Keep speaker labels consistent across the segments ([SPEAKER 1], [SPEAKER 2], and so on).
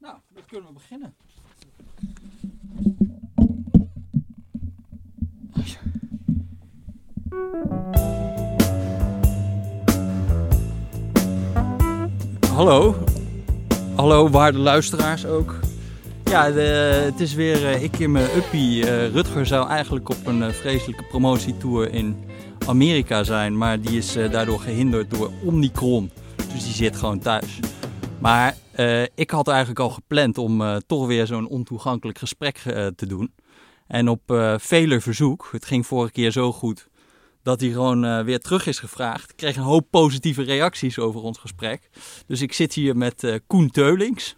[SPEAKER 1] Nou, dan kunnen we beginnen. Hallo. Hallo, waarde luisteraars ook. Ja, de, het is weer uh, ik in mijn uppie. Uh, Rutger zou eigenlijk op een uh, vreselijke promotietour in Amerika zijn, maar die is daardoor gehinderd door Omicron. Dus die zit gewoon thuis. Maar ik had eigenlijk al gepland om toch weer zo'n ontoegankelijk gesprek te doen. En op vele verzoek, het ging vorige keer zo goed dat hij gewoon weer terug is gevraagd. Ik kreeg een hoop positieve reacties over ons gesprek. Dus ik zit hier met Koen Teulings.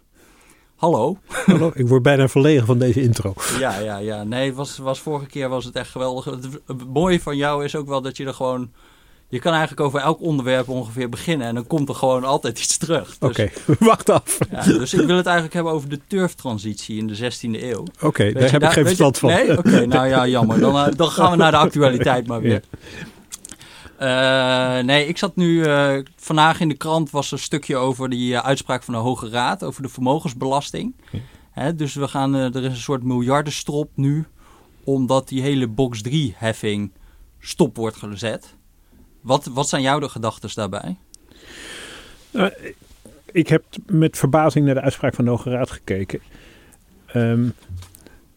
[SPEAKER 1] Hallo.
[SPEAKER 2] Hallo, ik word bijna verlegen van deze intro.
[SPEAKER 1] Ja, ja, ja. Nee, was, was vorige keer was het echt geweldig. Het, mooie van jou is ook wel dat je er gewoon... Je kan eigenlijk over elk onderwerp ongeveer beginnen en dan komt er gewoon altijd iets terug.
[SPEAKER 2] Dus, Oké, wacht af.
[SPEAKER 1] Ja, dus ik wil het eigenlijk hebben over de turftransitie in de 16e eeuw.
[SPEAKER 2] Oké, daar heb ik geen verstand van.
[SPEAKER 1] Nee? Oké, nou ja, jammer. Dan, eh, dan gaan we naar de actualiteit maar weer. Uh, nee, ik zat nu. Uh, vandaag in de krant was een stukje over die uh, uitspraak van de Hoge Raad over de vermogensbelasting. Hè, dus we gaan, er is een soort miljardenstrop nu, omdat die hele box 3-heffing stop wordt gezet. Wat, wat zijn jouw de gedachten daarbij?
[SPEAKER 2] ik heb met verbazing naar de uitspraak van de Hoge Raad gekeken. Um,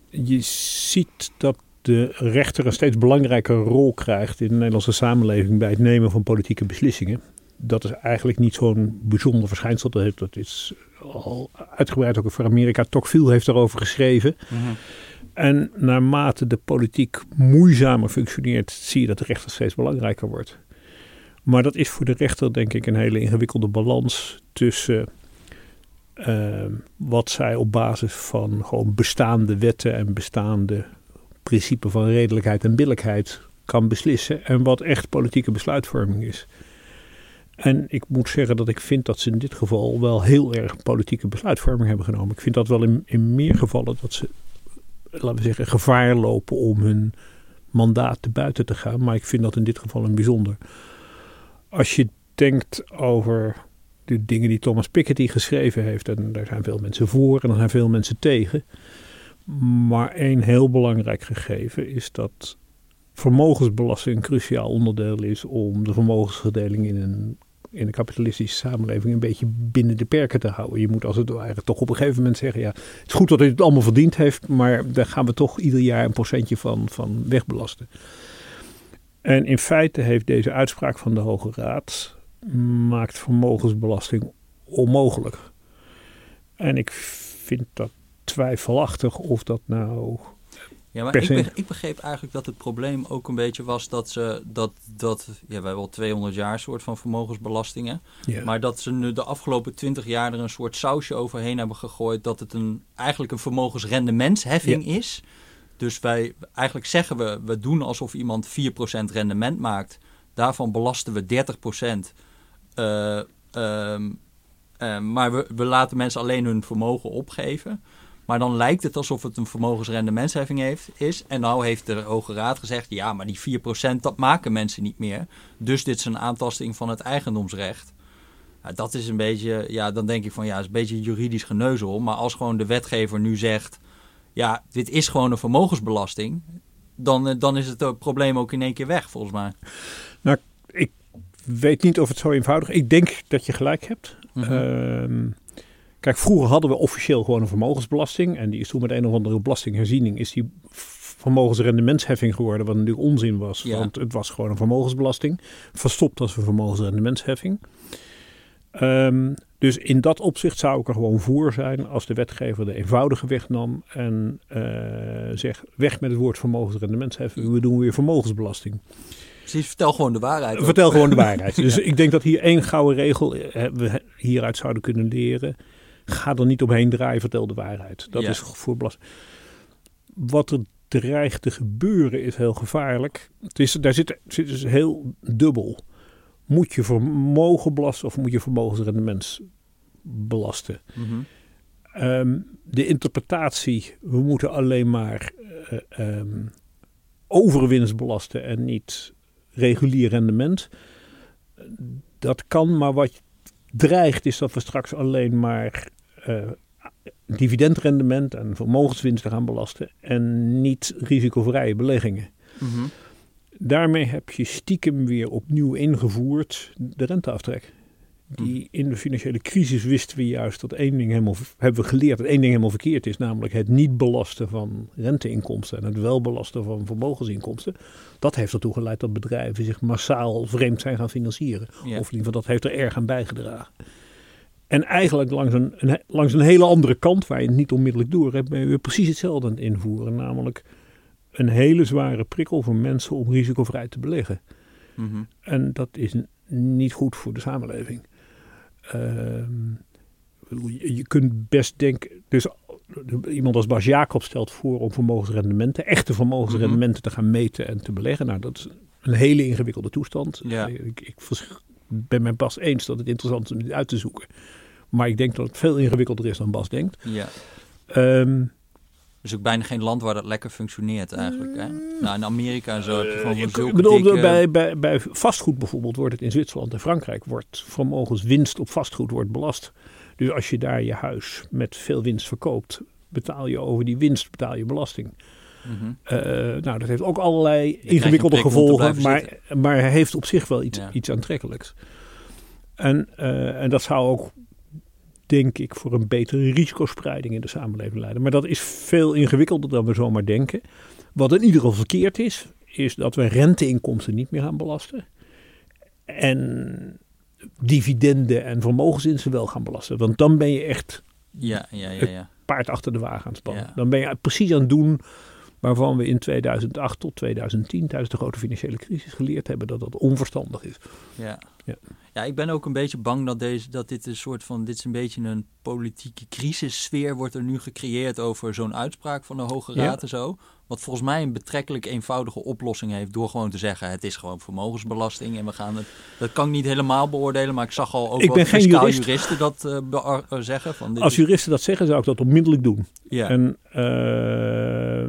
[SPEAKER 2] je ziet dat de rechter een steeds belangrijke rol krijgt in de Nederlandse samenleving bij het nemen van politieke beslissingen. Dat is eigenlijk niet zo'n bijzonder verschijnsel. Dat is al uitgebreid ook voor Amerika. Tocqueville heeft daarover geschreven. Mhm. En naarmate de politiek moeizamer functioneert, zie je dat de rechter steeds belangrijker wordt. Maar dat is voor de rechter denk ik een hele ingewikkelde balans tussen uh, wat zij op basis van gewoon bestaande wetten en bestaande principe van redelijkheid en billijkheid kan beslissen en wat echt politieke besluitvorming is. En ik moet zeggen dat ik vind dat ze in dit geval wel heel erg politieke besluitvorming hebben genomen. Ik vind dat wel in, in meer gevallen dat ze, laten we zeggen, gevaar lopen om hun mandaat te buiten te gaan. Maar ik vind dat in dit geval een bijzonder. Als je denkt over de dingen die Thomas Piketty geschreven heeft, en daar zijn veel mensen voor en er zijn veel mensen tegen. Maar één heel belangrijk gegeven is dat vermogensbelasting een cruciaal onderdeel is om de vermogensverdeling in een, in een kapitalistische samenleving een beetje binnen de perken te houden. Je moet als het eigenlijk toch op een gegeven moment zeggen, ja, het is goed dat hij het allemaal verdiend heeft, maar daar gaan we toch ieder jaar een procentje van, van wegbelasten. En in feite heeft deze uitspraak van de Hoge Raad maakt vermogensbelasting onmogelijk. En ik vind dat twijfelachtig of dat nou.
[SPEAKER 1] Ja, maar ik, begreep, ik begreep eigenlijk dat het probleem ook een beetje was dat ze dat, dat ja, we hebben al 200 jaar soort van vermogensbelastingen. Maar dat ze nu de afgelopen 20 jaar er een soort sausje overheen hebben gegooid dat het een, eigenlijk een vermogensrendementsheffing is. Dus wij eigenlijk zeggen we, we doen alsof iemand 4% rendement maakt. Daarvan belasten we 30%. Uh, uh, maar we, we laten mensen alleen hun vermogen opgeven. Maar dan lijkt het alsof het een vermogensrendementsheffing heeft, is. En nou heeft de Hoge Raad gezegd: ja, maar die 4% dat maken mensen niet meer. Dus dit is een aantasting van het eigendomsrecht. Dat is een beetje, ja, dan denk ik van ja, is een beetje juridisch geneuzel. Maar als gewoon de wetgever nu zegt: ja, dit is gewoon een vermogensbelasting. Dan, eh, dan is het probleem ook in één keer weg, volgens mij.
[SPEAKER 2] Nou, ik weet niet of het zo eenvoudig is. Ik denk dat je gelijk hebt. Mm Kijk, vroeger hadden we officieel gewoon een vermogensbelasting. En die is toen met een of andere belastingherziening is die vermogensrendementsheffing geworden. Wat natuurlijk onzin was. Want het was gewoon een vermogensbelasting. Verstopt als een vermogensrendementsheffing. Um, dus in dat opzicht zou ik er gewoon voor zijn als de wetgever de eenvoudige weg nam en uh, zeg weg met het woord vermogensrendementsheffing. We doen weer vermogensbelasting.
[SPEAKER 1] Precies, vertel gewoon de waarheid.
[SPEAKER 2] Vertel gewoon de waarheid. Dus ik denk dat hier één gouden regel eh, we hieruit zouden kunnen leren. Ga er niet omheen draaien, vertel de waarheid. Dat is voor belasting. Wat er dreigt te gebeuren is heel gevaarlijk. Het is, daar zit, zit dus heel dubbel. Moet je vermogen belasten of moet je vermogensrendement belasten? Mm de interpretatie, we moeten alleen maar uh, um, overwinst belasten en niet regulier rendement. Dat kan, maar wat dreigt is dat we straks alleen maar uh, dividendrendement en vermogenswinsten gaan belasten en niet risicovrije beleggingen. Mhm. Daarmee heb je stiekem weer opnieuw ingevoerd de renteaftrek. Die in de financiële crisis wisten we juist dat één ding helemaal, hebben we geleerd dat één ding helemaal verkeerd is, namelijk het niet belasten van renteinkomsten en het wel belasten van vermogensinkomsten. Dat heeft ertoe geleid dat bedrijven zich massaal vreemd zijn gaan financieren. Of in ieder geval dat heeft er erg aan bijgedragen. En eigenlijk langs een, een, langs een hele andere kant, waar je het niet onmiddellijk door hebt, ben je weer precies hetzelfde aan het invoeren. Namelijk een hele zware prikkel voor mensen om risicovrij te beleggen. Mhm. En dat is niet goed voor de samenleving. Ehm, je kunt best denken, dus iemand als Bas Jacob stelt voor om vermogensrendementen, echte vermogensrendementen te gaan meten en te beleggen. Nou, dat is een hele ingewikkelde toestand.
[SPEAKER 1] Ja.
[SPEAKER 2] Ik, ik ben met Bas eens dat het interessant is om dit uit te zoeken. Maar ik denk dat het veel ingewikkelder is dan Bas denkt.
[SPEAKER 1] Ja.
[SPEAKER 2] Um,
[SPEAKER 1] er is ook bijna geen land waar dat lekker functioneert eigenlijk. Hè? Nou, in Amerika en zo heb je gewoon uh,
[SPEAKER 2] zulke bedoel, dikke... bij, bij, bij vastgoed bijvoorbeeld wordt het in Zwitserland en Frankrijk... wordt vermogenswinst op vastgoed wordt belast. Dus als je daar je huis met veel winst verkoopt... betaal je over die winst betaal je belasting. Mm nou, dat heeft ook allerlei ingewikkelde gevolgen, maar, maar hij heeft op zich wel iets, iets aantrekkelijks. En, uh, en dat zou ook denk ik, voor een betere risicospreiding in de samenleving leiden. Maar dat is veel ingewikkelder dan we zomaar denken. Wat in ieder geval verkeerd is, is dat we renteinkomsten niet meer gaan belasten. En dividenden en vermogensinsten wel gaan belasten. Want dan ben je echt
[SPEAKER 1] ja, ja, ja, ja.
[SPEAKER 2] paard achter de wagen aan het spannen. Dan ben je precies aan het doen waarvan we in 2008 tot 2010 tijdens de grote financiële crisis geleerd hebben dat dat onverstandig is.
[SPEAKER 1] Ja. Ja. Ja, ik ben ook een beetje bang dat, deze, dat dit een soort van, dit is een beetje een politieke crisissfeer wordt er nu gecreëerd over zo'n uitspraak van de Hoge Raad en zo. Wat volgens mij een betrekkelijk eenvoudige oplossing heeft door gewoon te zeggen het is gewoon vermogensbelasting en we gaan het, dat kan ik niet helemaal beoordelen, maar ik zag al ook
[SPEAKER 2] ik ben geen jurist.
[SPEAKER 1] juristen dat uh, zeggen. Van,
[SPEAKER 2] dit Als juristen dat zeggen zou ik dat onmiddellijk doen. Ja. En uh,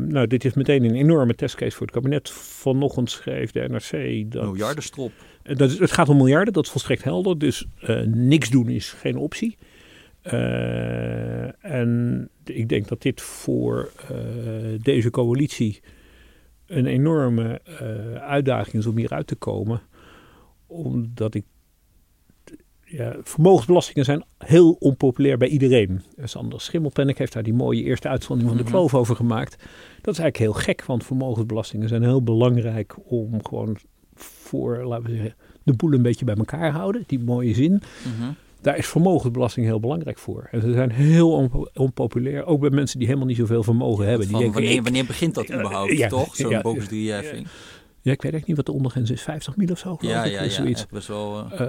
[SPEAKER 2] nou, dit is meteen een enorme testcase voor het kabinet. Vanochtend schreef de NRC dat...
[SPEAKER 1] Miljardenstrop.
[SPEAKER 2] Dat het gaat om miljarden, dat is volstrekt helder. Dus uh, niks doen is geen optie. Uh, en ik denk dat dit voor uh, deze coalitie een enorme uitdaging is om hieruit te komen. Omdat ik. Ja, vermogensbelastingen zijn heel onpopulair bij iedereen. Sander Schimmelpennik heeft daar die mooie eerste uitzondering van de mhm. kloof over gemaakt. Dat is eigenlijk heel gek, want vermogensbelastingen zijn heel belangrijk om gewoon voor, laten we zeggen, de boel een beetje bij elkaar houden. Die mooie zin. Mhm. Daar is vermogensbelasting heel belangrijk voor. En ze zijn heel onpopulair, ook bij mensen die helemaal niet zoveel vermogen hebben. Die
[SPEAKER 1] denken, wanneer, wanneer begint dat überhaupt, ja, toch? Zo'n ja, Ja,
[SPEAKER 2] ja, ik weet echt niet wat de ondergrens is. 50 mil of zo,
[SPEAKER 1] Ja, ja, ja. Zoiets. best wel... Uh...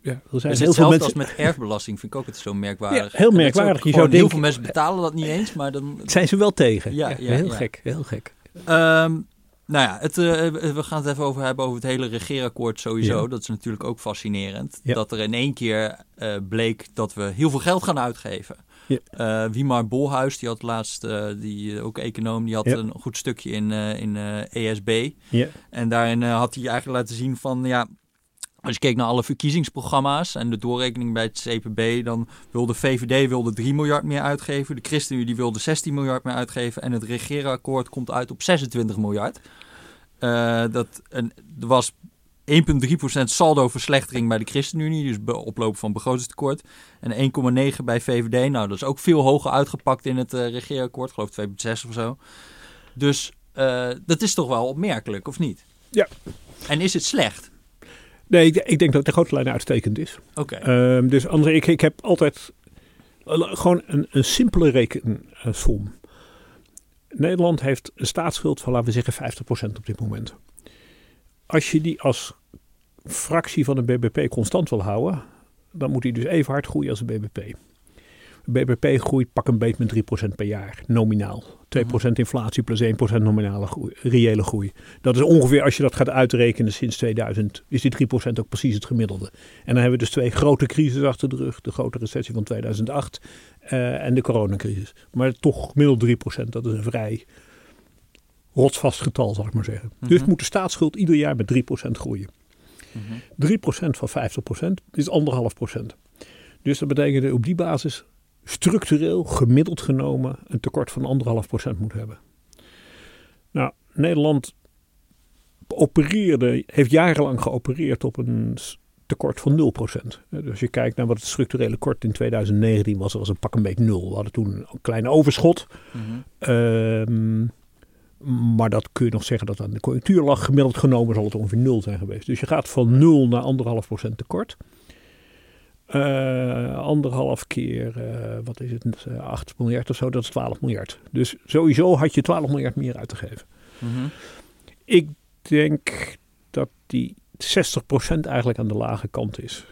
[SPEAKER 2] ja, er zijn heel veel mensen...
[SPEAKER 1] als met erfbelasting vind ik ook het zo merkwaardig.
[SPEAKER 2] Ja, heel merkwaardig.
[SPEAKER 1] Je zou denken, heel veel mensen betalen dat niet eens, maar dan...
[SPEAKER 2] Zijn ze wel tegen. Ja, ja, heel gek, heel gek.
[SPEAKER 1] Um, nou ja, het, uh, we gaan het even over hebben over het hele regeerakkoord sowieso. Dat is natuurlijk ook fascinerend. Dat er in één keer uh, bleek dat we heel veel geld gaan uitgeven. Ja. Uh, Wiemar Bolhuis, die had laatst, die ook econoom, die had een goed stukje in, in ESB.
[SPEAKER 2] Ja.
[SPEAKER 1] En daarin had hij eigenlijk laten zien van, ja, als je keek naar alle verkiezingsprogramma's en de doorrekening bij het CPB, dan wilde VVD wilde 3 miljard meer uitgeven. De ChristenUnie wilde 16 miljard meer uitgeven. En het regeerakkoord komt uit op 26 miljard. Uh, dat, en, er was 1,3% saldo verslechtering bij de ChristenUnie, dus oplopen van begrotingstekort. En 1,9 bij VVD. Nou, dat is ook veel hoger uitgepakt in het uh, regeerakkoord, geloof ik 2,6 of zo. Dus uh, dat is toch wel opmerkelijk, of niet?
[SPEAKER 2] Ja.
[SPEAKER 1] En is het slecht?
[SPEAKER 2] Nee, ik, ik denk dat de grote lijn uitstekend is.
[SPEAKER 1] Oké.
[SPEAKER 2] Okay. Uh, dus André, ik, ik heb altijd gewoon een, een simpele rekensom. Nederland heeft een staatsschuld van, laten we zeggen, 50% op dit moment. Als je die als fractie van de BBP constant wil houden, dan moet die dus even hard groeien als de BBP. BBP groeit pak een beet met 3% per jaar, nominaal. 2% mhm. inflatie plus 1% nominale groei, reële groei. Dat is ongeveer, als je dat gaat uitrekenen sinds 2000, is die 3% ook precies het gemiddelde. En dan hebben we dus twee grote crises achter de rug. De grote recessie van 2008 uh, en de coronacrisis. Maar toch gemiddeld 3%, dat is een vrij rotsvast getal, zal ik maar zeggen. Mm Dus moet de staatsschuld ieder jaar met 3% groeien. Mm -hmm. 3% van 50% is 1,5%. Dus dat betekent op die basis structureel, gemiddeld genomen, een tekort van anderhalf procent moet hebben. Nou, Nederland opereerde, heeft jarenlang geopereerd op een tekort van 0%. Dus als je kijkt naar wat het structurele kort in 2019 was, was een pak een beetje nul. We hadden toen een klein overschot. Mhm. Ehm, maar dat kun je nog zeggen dat aan de conjunctuur lag. Gemiddeld genomen zal het ongeveer nul zijn geweest. Dus je gaat van 0 naar anderhalf procent tekort. Uh, anderhalf keer, uh, wat is het, 8 miljard of zo, dat is 12 miljard. Dus sowieso had je 12 miljard meer uit te geven. Mhm. Ik denk dat die 60% eigenlijk aan de lage kant is.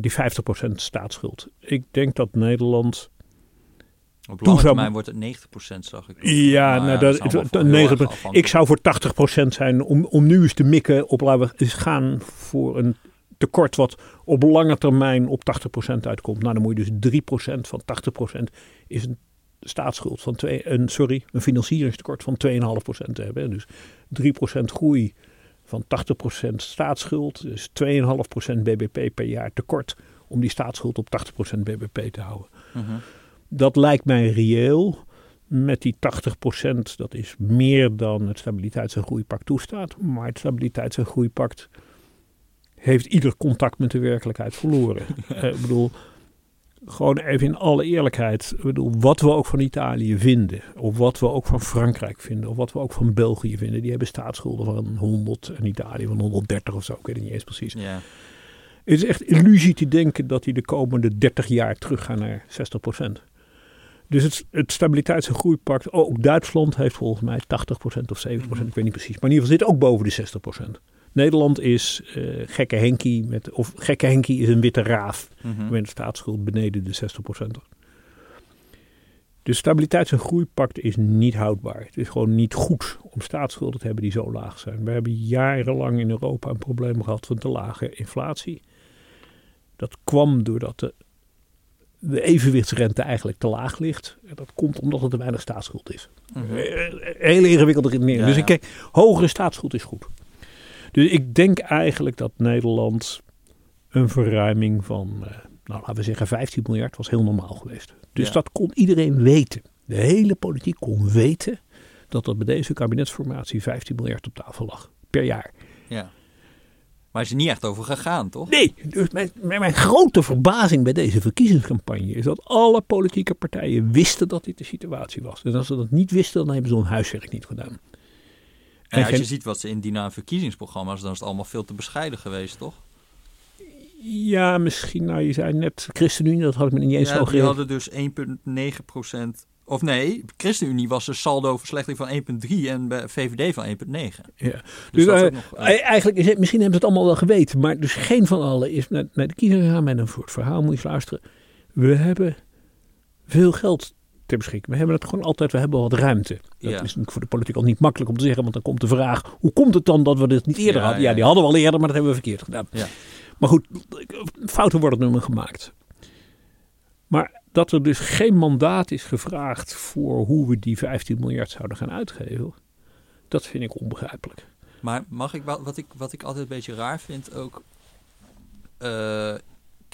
[SPEAKER 2] Die 50% staatsschuld. Ik denk dat Nederland.
[SPEAKER 1] Op lange termijn wordt het 90% zag ik.
[SPEAKER 2] Ja, nou, dat, dat 90, ik zou voor 80% zijn om, om nu eens te mikken op laten we gaan voor een tekort wat op lange termijn op 80% uitkomt. Nou, dan moet je dus 3% van 80% is een staatsschuld van twee, een, sorry, een financieringstekort van 2,5% hebben. Dus 3% groei van 80% staatsschuld, dus 2,5% BBP per jaar tekort om die staatsschuld op 80% BBP te houden. Mhm. Dat lijkt mij reëel. Met die 80%, dat is meer dan het Stabiliteits- en Groeipact toestaat. Maar het Stabiliteits- en Groeipact heeft ieder contact met de werkelijkheid verloren. uh, ik bedoel, gewoon even in alle eerlijkheid, ik bedoel, wat we ook van Italië vinden, of wat we ook van Frankrijk vinden, of wat we ook van België vinden, die hebben staatsschulden van 100 en Italië van 130 of zo, ik weet het niet eens precies. Ja. Het is echt illusie te denken dat die de komende 30 jaar teruggaan naar 60 Dus het, het stabiliteits- en groeipact, ook Duitsland heeft volgens mij 80% of 70 mm ik weet niet precies, maar in ieder geval zit ook boven de 60 Nederland is uh, gekke Henkie, met, of gekke Henkie is een witte raaf mm met een staatsschuld beneden de 60%. De stabiliteits- en groeipact is niet houdbaar. Het is gewoon niet goed om staatsschulden te hebben die zo laag zijn. We hebben jarenlang in Europa een probleem gehad van te lage inflatie. Dat kwam doordat de, de evenwichtsrente eigenlijk te laag ligt. En dat komt omdat er te weinig staatsschuld is. Mm Hele ingewikkelde redenering. dus ik kijk, hogere staatsschuld is goed. Dus ik denk eigenlijk dat Nederland een verruiming van, uh, nou laten we zeggen 15 miljard was heel normaal geweest. Dus dat kon iedereen weten. De hele politiek kon weten dat er bij deze kabinetsformatie 15 miljard op tafel lag per jaar.
[SPEAKER 1] Ja. Maar is er niet echt over gegaan, toch?
[SPEAKER 2] Nee, dus mijn, mijn, grote verbazing bij deze verkiezingscampagne is dat alle politieke partijen wisten dat dit de situatie was. En als ze dat niet wisten, dan hebben ze hun huiswerk niet gedaan.
[SPEAKER 1] Als je ziet wat ze indienen aan verkiezingsprogramma's, dan is het allemaal veel te bescheiden geweest, toch?
[SPEAKER 2] Ja, misschien. Nou, je zei net ChristenUnie, dat had ik me niet eens ja, zo
[SPEAKER 1] Die hadden dus 1,9 procent. Of nee, ChristenUnie was een saldo verslechting van 1,3 en bij VVD van 1,9.
[SPEAKER 2] Ja. Dus, dus uh, nog, uh, eigenlijk is het, misschien hebben ze het allemaal wel geweten, maar dus geen van allen is naar, naar de kiezer gegaan met een soort verhaal. Moet je luisteren. We hebben veel geld ter beschikking. We hebben het gewoon altijd, we hebben wat ruimte. Dat is natuurlijk voor de politiek al niet makkelijk om te zeggen, want dan komt de vraag, hoe komt het dan dat we dit niet eerder hadden? Ja, die hadden we al eerder, maar dat hebben we verkeerd gedaan. Maar goed, fouten worden nu maar gemaakt. Maar dat er dus geen mandaat is gevraagd voor hoe we die 15 miljard zouden gaan uitgeven, dat vind ik onbegrijpelijk.
[SPEAKER 1] Maar mag ik wat ik, wat ik altijd een beetje raar vind ook. Uh,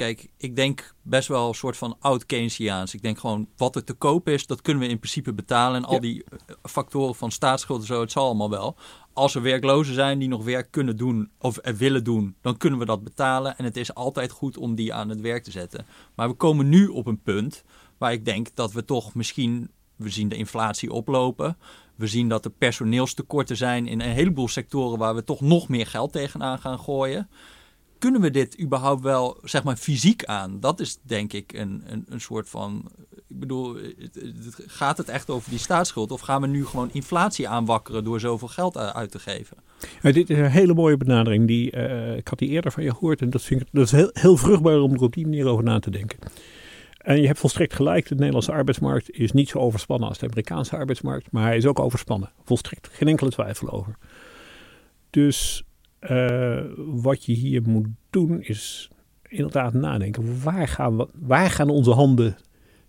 [SPEAKER 1] kijk, ik denk best wel een soort van oud Keynesiaans. Ik denk gewoon, wat er te koop is, dat kunnen we in principe betalen. En al die eh, factoren van staatsschuld en zo, het zal allemaal wel. Als er werklozen zijn die nog werk kunnen doen of er willen doen, dan kunnen we dat betalen. En het is altijd goed om die aan het werk te zetten. Maar we komen nu op een punt waar ik denk dat we toch misschien, we zien de inflatie oplopen. We zien dat er personeelstekorten zijn in een heleboel sectoren waar we toch nog meer geld tegenaan gaan gooien kunnen we dit überhaupt wel, zeg maar, fysiek aan? Dat is denk ik een, een, een soort van. Ik bedoel, gaat het echt over die staatsschuld? Of gaan we nu gewoon inflatie aanwakkeren door zoveel geld uit te geven?
[SPEAKER 2] Dit is een hele mooie benadering. Die, uh, ik had die eerder van je gehoord. En dat, vind ik, dat is heel, heel vruchtbaar om er op die manier over na te denken. En je hebt volstrekt gelijk, de Nederlandse arbeidsmarkt is niet zo overspannen als de Amerikaanse arbeidsmarkt. Maar hij is ook overspannen. Volstrekt, geen enkele twijfel over. Dus uh, wat je hier moet doen is inderdaad nadenken. Waar gaan, we, waar gaan onze handen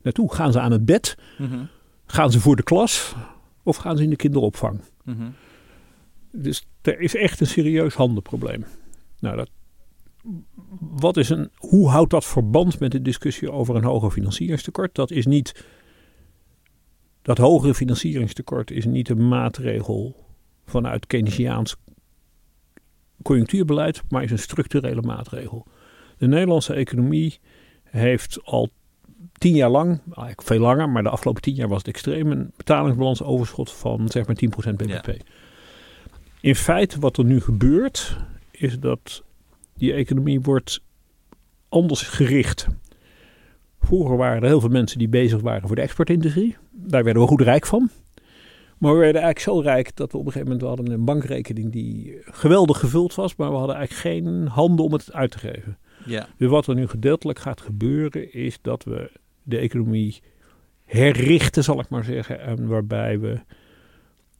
[SPEAKER 2] naartoe? Gaan ze aan het bed? Mm Gaan ze voor de klas? Of gaan ze in de kinderopvang? Mm Dus er is echt een serieus handenprobleem. Nou, dat wat is een, hoe houdt dat verband met de discussie over een hoger financieringstekort? Dat is niet. Dat hogere financieringstekort is niet een maatregel vanuit Keynesiaans conjunctuurbeleid, maar is een structurele maatregel. De Nederlandse economie heeft al tien jaar lang, eigenlijk veel langer, maar de afgelopen tien jaar was het extreem, een betalingsbalansoverschot van zeg maar 10% bbp. In feite wat er nu gebeurt, is dat die economie wordt anders gericht. Vroeger waren er heel veel mensen die bezig waren voor de exportindustrie. Daar werden we goed rijk van. Maar we werden eigenlijk zo rijk dat we op een gegeven moment hadden een bankrekening die geweldig gevuld was, maar we hadden eigenlijk geen handen om het uit te geven. Ja. Dus wat er nu gedeeltelijk gaat gebeuren is dat we de economie herrichten, zal ik maar zeggen. En waarbij we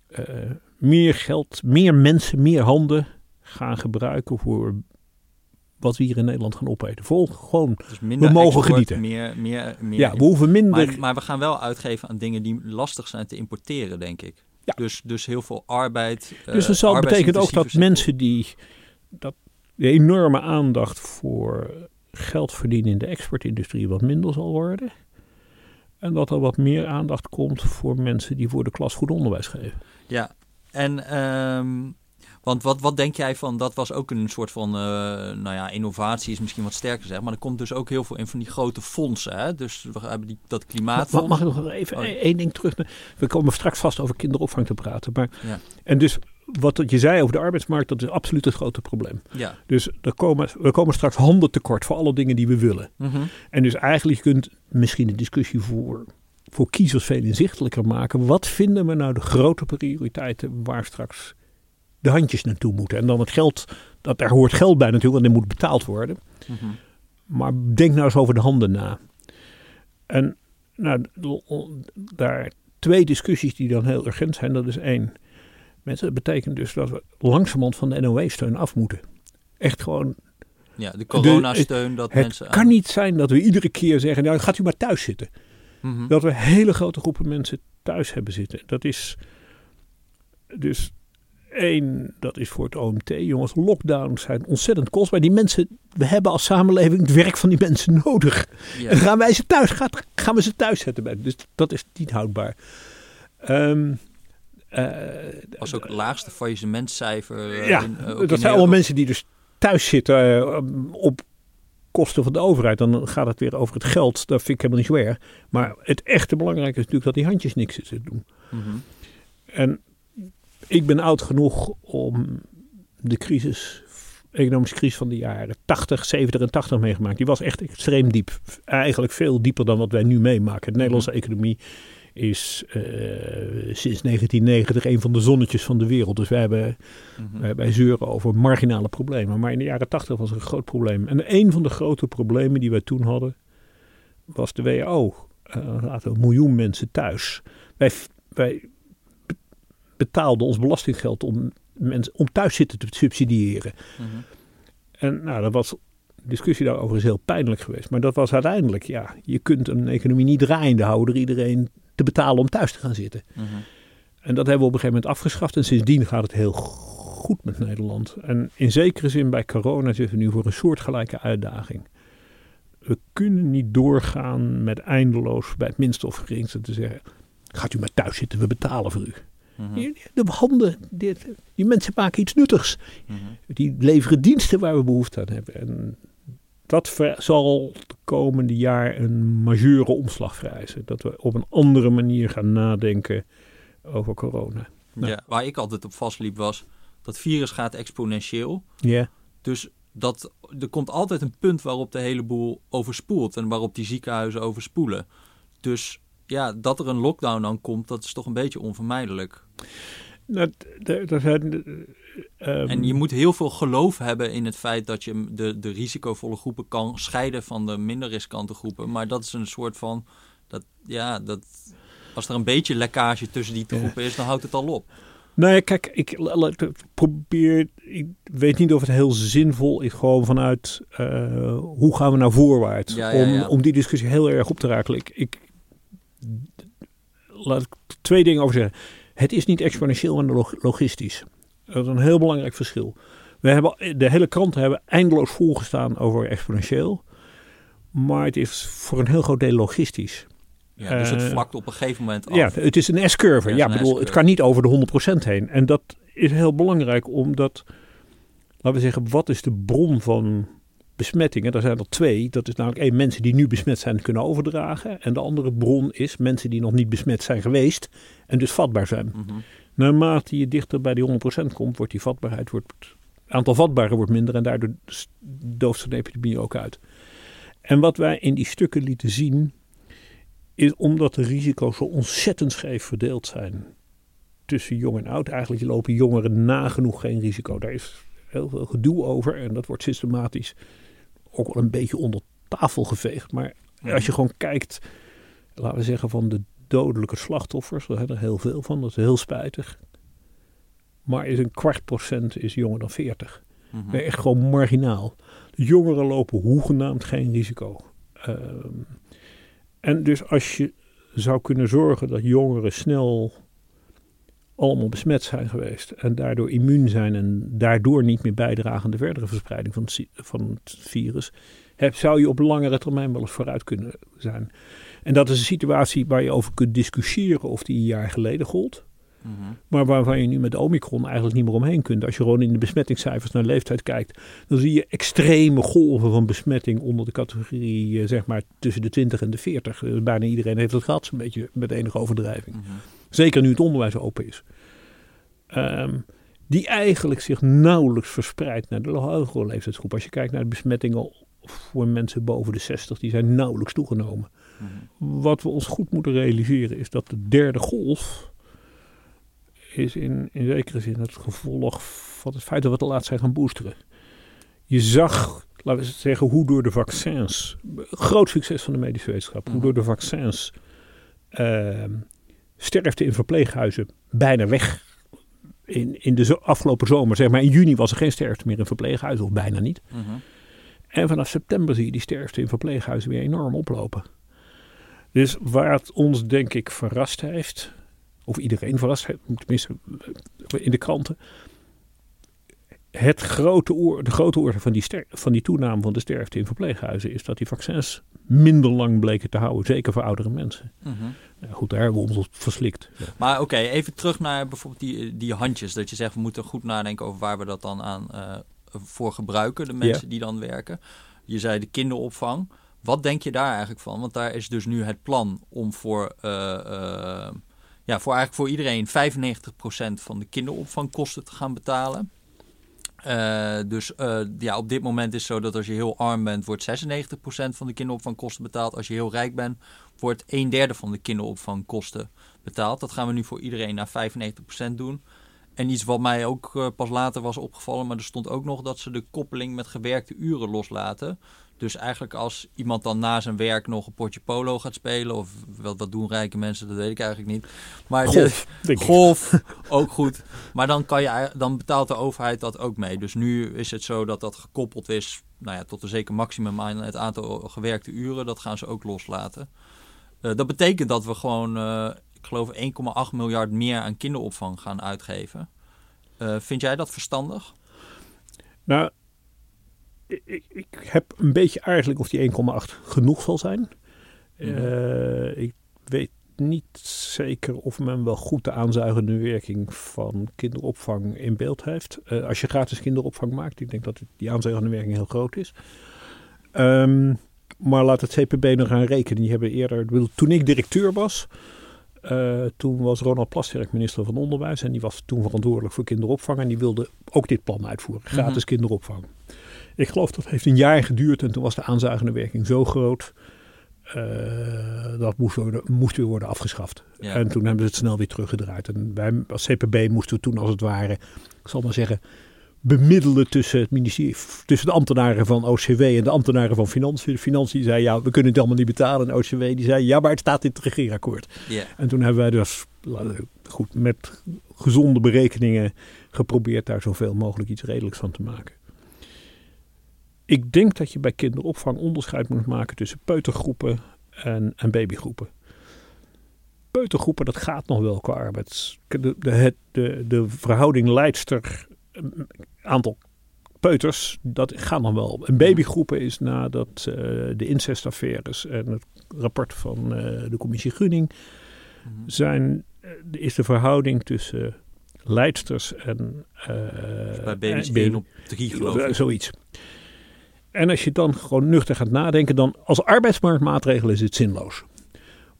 [SPEAKER 2] uh, meer geld, meer mensen, meer handen gaan gebruiken voor wat we hier in Nederland gaan opeten. Vol gewoon, dus we mogen genieten.
[SPEAKER 1] Meer, meer, meer,
[SPEAKER 2] ja, we hoeven minder...
[SPEAKER 1] Maar, maar, we gaan wel uitgeven aan dingen die lastig zijn te importeren, denk ik. Ja. Dus, dus heel veel arbeid.
[SPEAKER 2] Dus dat betekent ook dat mensen die dat de enorme aandacht voor geld verdienen in de exportindustrie wat minder zal worden. En dat er wat meer aandacht komt voor mensen die voor de klas goed onderwijs geven.
[SPEAKER 1] Ja, en um, want wat, wat denk jij van, dat was ook een soort van, uh, nou ja, innovatie is misschien wat sterker zeg, maar er komt dus ook heel veel in van die grote fondsen. Hè? Dus we hebben die, dat klimaatfonds.
[SPEAKER 2] Mag, mag ik nog even oh. één ding terug? We komen straks vast over kinderopvang te praten. Maar, ja. En dus wat je zei over de arbeidsmarkt, dat is absoluut het grote probleem. Ja. Dus er komen, we komen straks handen tekort voor alle dingen die we willen. Mm -hmm. En dus eigenlijk kunt misschien de discussie voor, voor kiezers veel inzichtelijker maken. Wat vinden we nou de grote prioriteiten waar straks de handjes naartoe moeten. En dan het geld, dat, daar hoort geld bij natuurlijk, want er moet betaald worden. Mhm. Maar denk nou eens over de handen na. En nou, daar twee discussies die dan heel urgent zijn. Dat is één. Mensen, dat betekent dus dat we langzamerhand van de NOW-steun af moeten. Echt gewoon.
[SPEAKER 1] Ja, de coronasteun. Dat
[SPEAKER 2] het
[SPEAKER 1] mensen
[SPEAKER 2] kan niet zijn dat we iedere keer zeggen: nou, gaat u maar thuis zitten. Mhm. Dat we hele grote groepen mensen thuis hebben zitten. Dat is. Dus Eén, dat is voor het OMT. Jongens, lockdowns zijn ontzettend kostbaar. Die mensen, we hebben als samenleving het werk van die mensen nodig. En gaan wij ze thuis, gaan, we ze thuis zetten. Dus dat is niet houdbaar. Um,
[SPEAKER 1] uh, was ook het laagste faillissementcijfer.
[SPEAKER 2] Uh, ja, in, uh, dat zijn allemaal mensen die dus thuis zitten op kosten van de overheid. Dan gaat het weer over het geld. Dat vind ik helemaal niet zo erg. Maar het echte belangrijke is natuurlijk dat die handjes niks zitten doen. Mm -hmm. En ik ben oud genoeg om de crisis, economische crisis van de jaren 80, 70 en 80 meegemaakt. Die was echt extreem diep. Eigenlijk veel dieper dan wat wij nu meemaken. De Nederlandse mhm. economie is uh, sinds 1990 een van de zonnetjes van de wereld. Dus wij, hebben, mm wij, zeuren over marginale problemen. Maar in de jaren 80 was er een groot probleem. En een van de grote problemen die wij toen hadden, was de WHO. Uh, laten een miljoen mensen thuis. Wij, wij betaalde ons belastinggeld om, mensen, om thuis zitten te subsidiëren. Mhm. En nou, dat was, de discussie daarover is heel pijnlijk geweest. Maar dat was uiteindelijk, ja, je kunt een economie niet draaiende houden iedereen te betalen om thuis te gaan zitten. Mhm. En dat hebben we op een gegeven moment afgeschaft. En sindsdien gaat het heel goed met Nederland. En in zekere zin bij corona zitten we nu voor een soortgelijke uitdaging. We kunnen niet doorgaan met eindeloos bij het minste of geringste te zeggen: gaat u maar thuis zitten, we betalen voor u. Mhm. De handen, die, die, mensen maken iets nuttigs. Mhm. Die leveren diensten waar we behoefte aan hebben. En dat zal de komende jaar een majeure omslag vereisen. Dat we op een andere manier gaan nadenken over corona.
[SPEAKER 1] Nou. Ja, waar ik altijd op vastliep was, dat virus gaat exponentieel.
[SPEAKER 2] Ja.
[SPEAKER 1] Dus dat, er komt altijd een punt waarop de hele boel overspoelt en waarop die ziekenhuizen overspoelen. Dus ja, dat er een lockdown dan komt, dat is toch een beetje onvermijdelijk.
[SPEAKER 2] Dat, dat,
[SPEAKER 1] ehm, en je moet heel veel geloof hebben in het feit dat je de, de risicovolle groepen kan scheiden van de minder riskante groepen. Maar dat is een soort van, dat, ja, dat, als er een beetje lekkage tussen die groepen is, dan houdt het al op.
[SPEAKER 2] Nee, kijk, ik probeer. Ik weet niet of het heel zinvol is, gewoon vanuit uh, hoe gaan we nou voorwaarts. om, om die discussie heel erg op te rakelen. Ik, ik, laat ik twee dingen over zeggen. Het is niet exponentieel, maar logistisch. Dat is een heel belangrijk verschil. We hebben, de hele kranten hebben eindeloos volgestaan over exponentieel. Maar het is voor een heel groot deel logistisch.
[SPEAKER 1] Ja, dus het vlakt op een gegeven moment af.
[SPEAKER 2] Ja, het is een S-curve. Ja, bedoel, het kan niet over de 100% heen. En dat is heel belangrijk omdat, laten we zeggen, wat is de bron van besmettingen? Er zijn er twee. Dat is namelijk één, mensen die nu besmet zijn kunnen overdragen. En de andere bron is mensen die nog niet besmet zijn geweest en dus vatbaar zijn. Mm Naarmate je dichter bij die 100% komt, wordt die vatbaarheid, wordt, het aantal vatbaren wordt minder en daardoor dooft de epidemie ook uit. En wat wij in die stukken lieten zien, is omdat de risico's zo ontzettend scheef verdeeld zijn tussen jong en oud. Eigenlijk lopen jongeren nagenoeg geen risico. Daar is heel veel gedoe over en dat wordt systematisch ook wel een beetje onder tafel geveegd. Maar als je gewoon kijkt, laten we zeggen van de dodelijke slachtoffers, we hebben er heel veel van, dat is heel spijtig. Maar is een kwart procent is jonger dan 40. Mm Echt gewoon marginaal. De jongeren lopen hoegenaamd geen risico. Ehm, en dus als je zou kunnen zorgen dat jongeren snel allemaal besmet zijn geweest en daardoor immuun zijn en daardoor niet meer bijdragen aan de verdere verspreiding van het, van het virus, heb, zou je op langere termijn wel eens vooruit kunnen zijn. En dat is een situatie waar je over kunt discussiëren of die een jaar geleden gold. Mhm. Maar waarvan je nu met Omicron eigenlijk niet meer omheen kunt. Als je gewoon in de besmettingscijfers naar leeftijd kijkt, dan zie je extreme golven van besmetting onder de categorie, eh, zeg maar, tussen de 20 en de 40. Dus bijna iedereen heeft het gehad, een beetje met enige overdrijving. Mhm. Zeker nu het onderwijs open is. Ehm, die eigenlijk zich nauwelijks verspreidt naar de hogere leeftijdsgroep. Als je kijkt naar de besmettingen voor mensen boven de 60, die zijn nauwelijks toegenomen. Mhm. Wat we ons goed moeten realiseren is dat de derde golf is in, in zekere zin het gevolg van het feit dat we te laat zijn gaan boosteren. Je zag, laten we zeggen, hoe door de vaccins, groot succes van de medische wetenschap, hoe mhm. door de vaccins uh, sterfte in verpleeghuizen bijna weg. In, in de afgelopen zomer, zeg maar in juni was er geen sterfte meer in verpleeghuizen, of bijna niet. Mhm. En vanaf september zie je die sterfte in verpleeghuizen weer enorm oplopen. Dus waar het ons denk ik verrast heeft, of iedereen verrast heeft, tenminste in de kranten. Het grote oor, de grote oorzaak van die, van die toename van de sterfte in verpleeghuizen is dat die vaccins minder lang bleken te houden, zeker voor oudere mensen. Mhm. goed, daar hebben we ons op verslikt.
[SPEAKER 1] Maar oké, even terug naar bijvoorbeeld die, die handjes. Dat je zegt, we moeten goed nadenken over waar we dat dan aan uh, voor gebruiken, de mensen die dan werken. Je zei de kinderopvang. Wat denk je daar eigenlijk van? Want daar is dus nu het plan om voor, uh, uh, ja, voor eigenlijk voor iedereen 95% van de kinderopvangkosten te gaan betalen. Uh, dus ja, op dit moment is het zo dat als je heel arm bent, wordt 96% van de kinderopvangkosten betaald. Als je heel rijk bent, wordt een derde van de kinderopvangkosten betaald. Dat gaan we nu voor iedereen naar 95% doen. En iets wat mij ook pas later was opgevallen, maar er stond ook nog dat ze de koppeling met gewerkte uren loslaten. Dus eigenlijk als iemand dan na zijn werk nog een potje polo gaat spelen, of wat, wat doen rijke mensen, dat weet ik eigenlijk niet. Maar
[SPEAKER 2] golf,
[SPEAKER 1] de, golf ook goed. Maar dan, kan je, dan betaalt de overheid dat ook mee. Dus nu is het zo dat dat gekoppeld is nou ja, tot een zeker maximum aan het aantal gewerkte uren. Dat gaan ze ook loslaten. Uh, dat betekent dat we gewoon, uh, ik geloof, 1,8 miljard meer aan kinderopvang gaan uitgeven. Uh, vind jij dat verstandig?
[SPEAKER 2] Nou, ik, ik, heb een beetje eigenlijk of die 1,8 genoeg zal zijn. Mhm. Eh, ik weet niet zeker of men wel goed de aanzuigende werking van kinderopvang in beeld heeft. Uh, als je gratis kinderopvang maakt, ik denk dat die aanzuigende werking heel groot is. Um, maar laat het CPB nog gaan rekenen. Die hebben eerder, toen ik directeur was, uh, toen was Ronald Plasterk minister van Onderwijs en die was toen verantwoordelijk voor kinderopvang en die wilde ook dit plan uitvoeren, gratis mhm. kinderopvang. Ik geloof dat heeft een jaar geduurd en toen was de aanzuigende werking zo groot. Uh, dat moest, worden, moest weer worden afgeschaft. En toen hebben ze het snel weer teruggedraaid. En wij als CPB moesten we toen als het ware, ik zal maar zeggen, bemiddelen tussen, het ministerie, tussen de ambtenaren van OCW en de ambtenaren van Financiën. De Financiën zei ja, we kunnen het allemaal niet betalen. En OCW die zei ja, maar het staat in het regeerakkoord. En toen hebben wij dus goed met gezonde berekeningen geprobeerd daar zoveel mogelijk iets redelijks van te maken. Ik denk dat je bij kinderopvang onderscheid moet maken tussen peutergroepen en, en babygroepen. Peutergroepen, dat gaat nog wel qua arbeids. De, de, de, de verhouding leidster, aantal peuters, dat gaat dan wel. Een babygroepen is nadat uh, de incestaffaires en het rapport van de commissie Gunning mhm. zijn, is de verhouding tussen leidsters en...
[SPEAKER 1] Dus bij baby's 1 op 3 geloof ik.
[SPEAKER 2] Zoiets. En als je dan gewoon nuchter gaat nadenken, dan als arbeidsmarktmaatregel is het zinloos.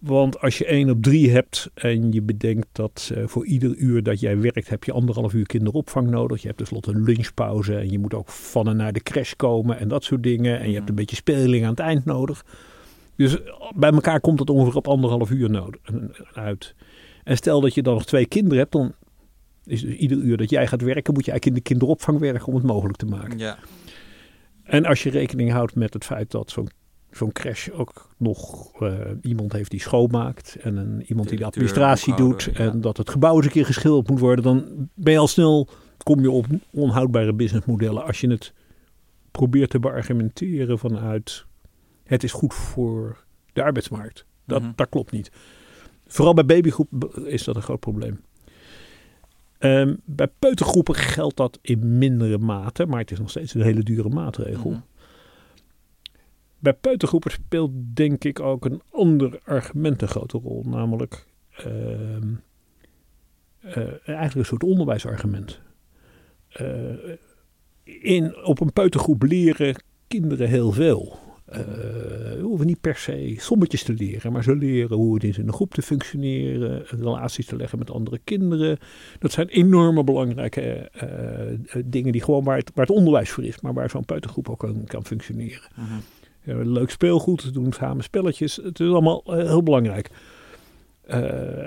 [SPEAKER 2] Want als je 1 op 3 hebt en je bedenkt dat uh, voor ieder uur dat jij werkt heb je anderhalf uur kinderopvang nodig. Je hebt tenslotte een lunchpauze en je moet ook van en naar de crash komen en dat soort dingen. En je hebt een beetje speling aan het eind nodig. Dus bij elkaar komt het ongeveer op anderhalf uur nodig, uit. En stel dat je dan nog twee kinderen hebt, dan is dus ieder uur dat jij gaat werken, moet je eigenlijk in de kinderopvang werken om het mogelijk te maken.
[SPEAKER 1] Ja.
[SPEAKER 2] En als je rekening houdt met het feit dat zo'n zo'n crash ook nog uh, iemand heeft die schoonmaakt en een, iemand die de administratie doet en dat het gebouw eens een keer geschilderd moet worden, dan ben je al snel, kom je op onhoudbare businessmodellen als je het probeert te beargumenteren vanuit het is goed voor de arbeidsmarkt. Dat, mhm. dat klopt niet. Vooral bij babygroep is dat een groot probleem. Um, bij peutergroepen geldt dat in mindere mate, maar het is nog steeds een hele dure maatregel. Mhm. Bij peutergroepen speelt denk ik ook een ander argument een grote rol, namelijk uh, uh, eigenlijk een soort onderwijsargument. Uh, in, op een peutergroep leren kinderen heel veel. Uh, we hoeven niet per se sommetjes te leren, maar ze leren hoe het is in een groep te functioneren, relaties te leggen met andere kinderen. Dat zijn enorme belangrijke dingen die gewoon waar het, waar het onderwijs voor is, maar waar zo'n peutergroep ook kan, kan functioneren. Uh leuk speelgoed, ze doen samen spelletjes. Het is allemaal heel belangrijk.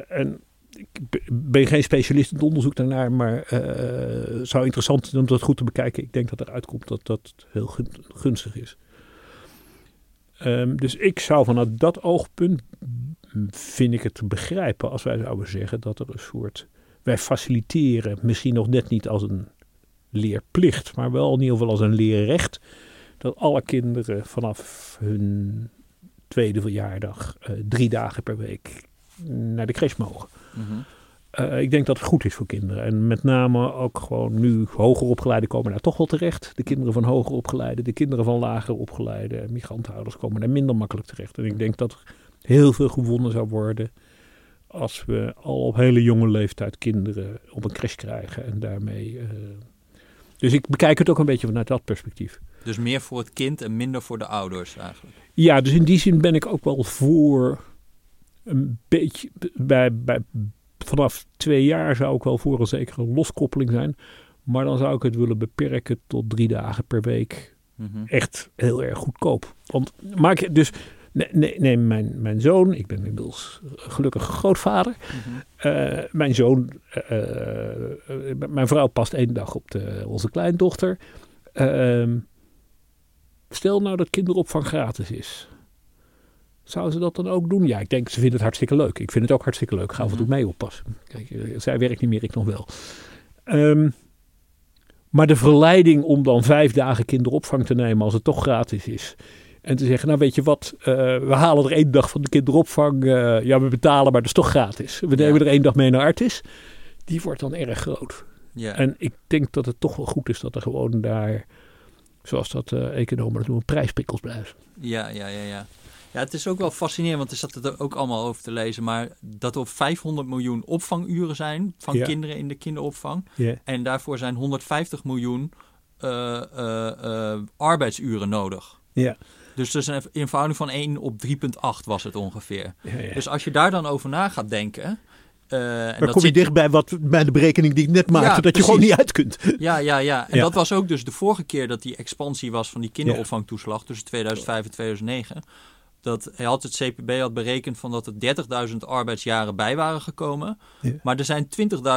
[SPEAKER 2] en ik ben geen specialist in het onderzoek daarnaar, maar het zou interessant zijn om dat goed te bekijken. Ik denk dat eruit komt dat dat heel gunstig is. Um, dus ik zou vanuit dat oogpunt, vind ik het te begrijpen als wij zouden zeggen dat er een soort, wij faciliteren misschien nog net niet als een leerplicht, maar wel in ieder geval als een leerrecht, dat alle kinderen vanaf hun tweede verjaardag uh, drie dagen per week naar de crash mogen. Mm uh, ik denk dat het goed is voor kinderen. En met name ook gewoon nu hoger opgeleiden komen daar toch wel terecht. De kinderen van hoger opgeleiden, de kinderen van lager opgeleide migrantenhouders komen daar minder makkelijk terecht. En ik denk dat er heel veel gewonnen zou worden als we al op hele jonge leeftijd kinderen op een crash krijgen. En daarmee. Uh, dus ik bekijk het ook een beetje vanuit dat perspectief.
[SPEAKER 1] Dus meer voor het kind en minder voor de ouders eigenlijk?
[SPEAKER 2] Ja, dus in die zin ben ik ook wel voor een beetje bij, bij vanaf twee jaar zou ik wel voor een zekere loskoppeling zijn. Maar dan zou ik het willen beperken tot drie dagen per week. Mhm. Echt heel erg goedkoop. Want maak dus. Nee, nee, mijn, mijn zoon, ik ben inmiddels gelukkig grootvader. Mm mijn zoon, uh, mijn vrouw past één dag op de, onze kleindochter. Ehm, stel nou dat kinderopvang gratis is. Zouden ze dat dan ook doen? Ja, ik denk, ze vinden het hartstikke leuk. Ik vind het ook hartstikke leuk. Ga af en toe mhm. mee oppassen. Kijk, eh, zij werkt niet meer, ik nog wel. Um, maar de verleiding om dan vijf dagen kinderopvang te nemen als het toch gratis is. En te zeggen, nou weet je wat, uh, we halen er één dag van de kinderopvang. Uh, ja, we betalen, maar dat is toch gratis. We nemen er één dag mee naar Artis. Die wordt dan erg groot. Ja. En ik denk dat het toch wel goed is dat er gewoon daar, zoals dat uh, economen dat noemen, prijspikkels blijven.
[SPEAKER 1] Ja, ja, ja, ja. Ja, het is ook wel fascinerend, want er zat er ook allemaal over te lezen. Maar dat er 500 miljoen opvanguren zijn van kinderen in de kinderopvang. En daarvoor zijn 150 miljoen uh, uh, arbeidsuren nodig.
[SPEAKER 2] Ja.
[SPEAKER 1] Dus dat is een eenvoudig van 1 op 3,8 was het ongeveer. Dus als je daar dan over na gaat denken.
[SPEAKER 2] Uh, en dan kom je zit... dichtbij wat, bij de berekening die ik net maakte, dat je gewoon niet uit kunt.
[SPEAKER 1] Ja, ja, ja. En dat was ook dus de vorige keer dat die expansie was van die kinderopvangtoeslag tussen 2005 en 2009 dat hij had het CPB had berekend van dat er 30.000 arbeidsjaren bij waren gekomen. Maar er zijn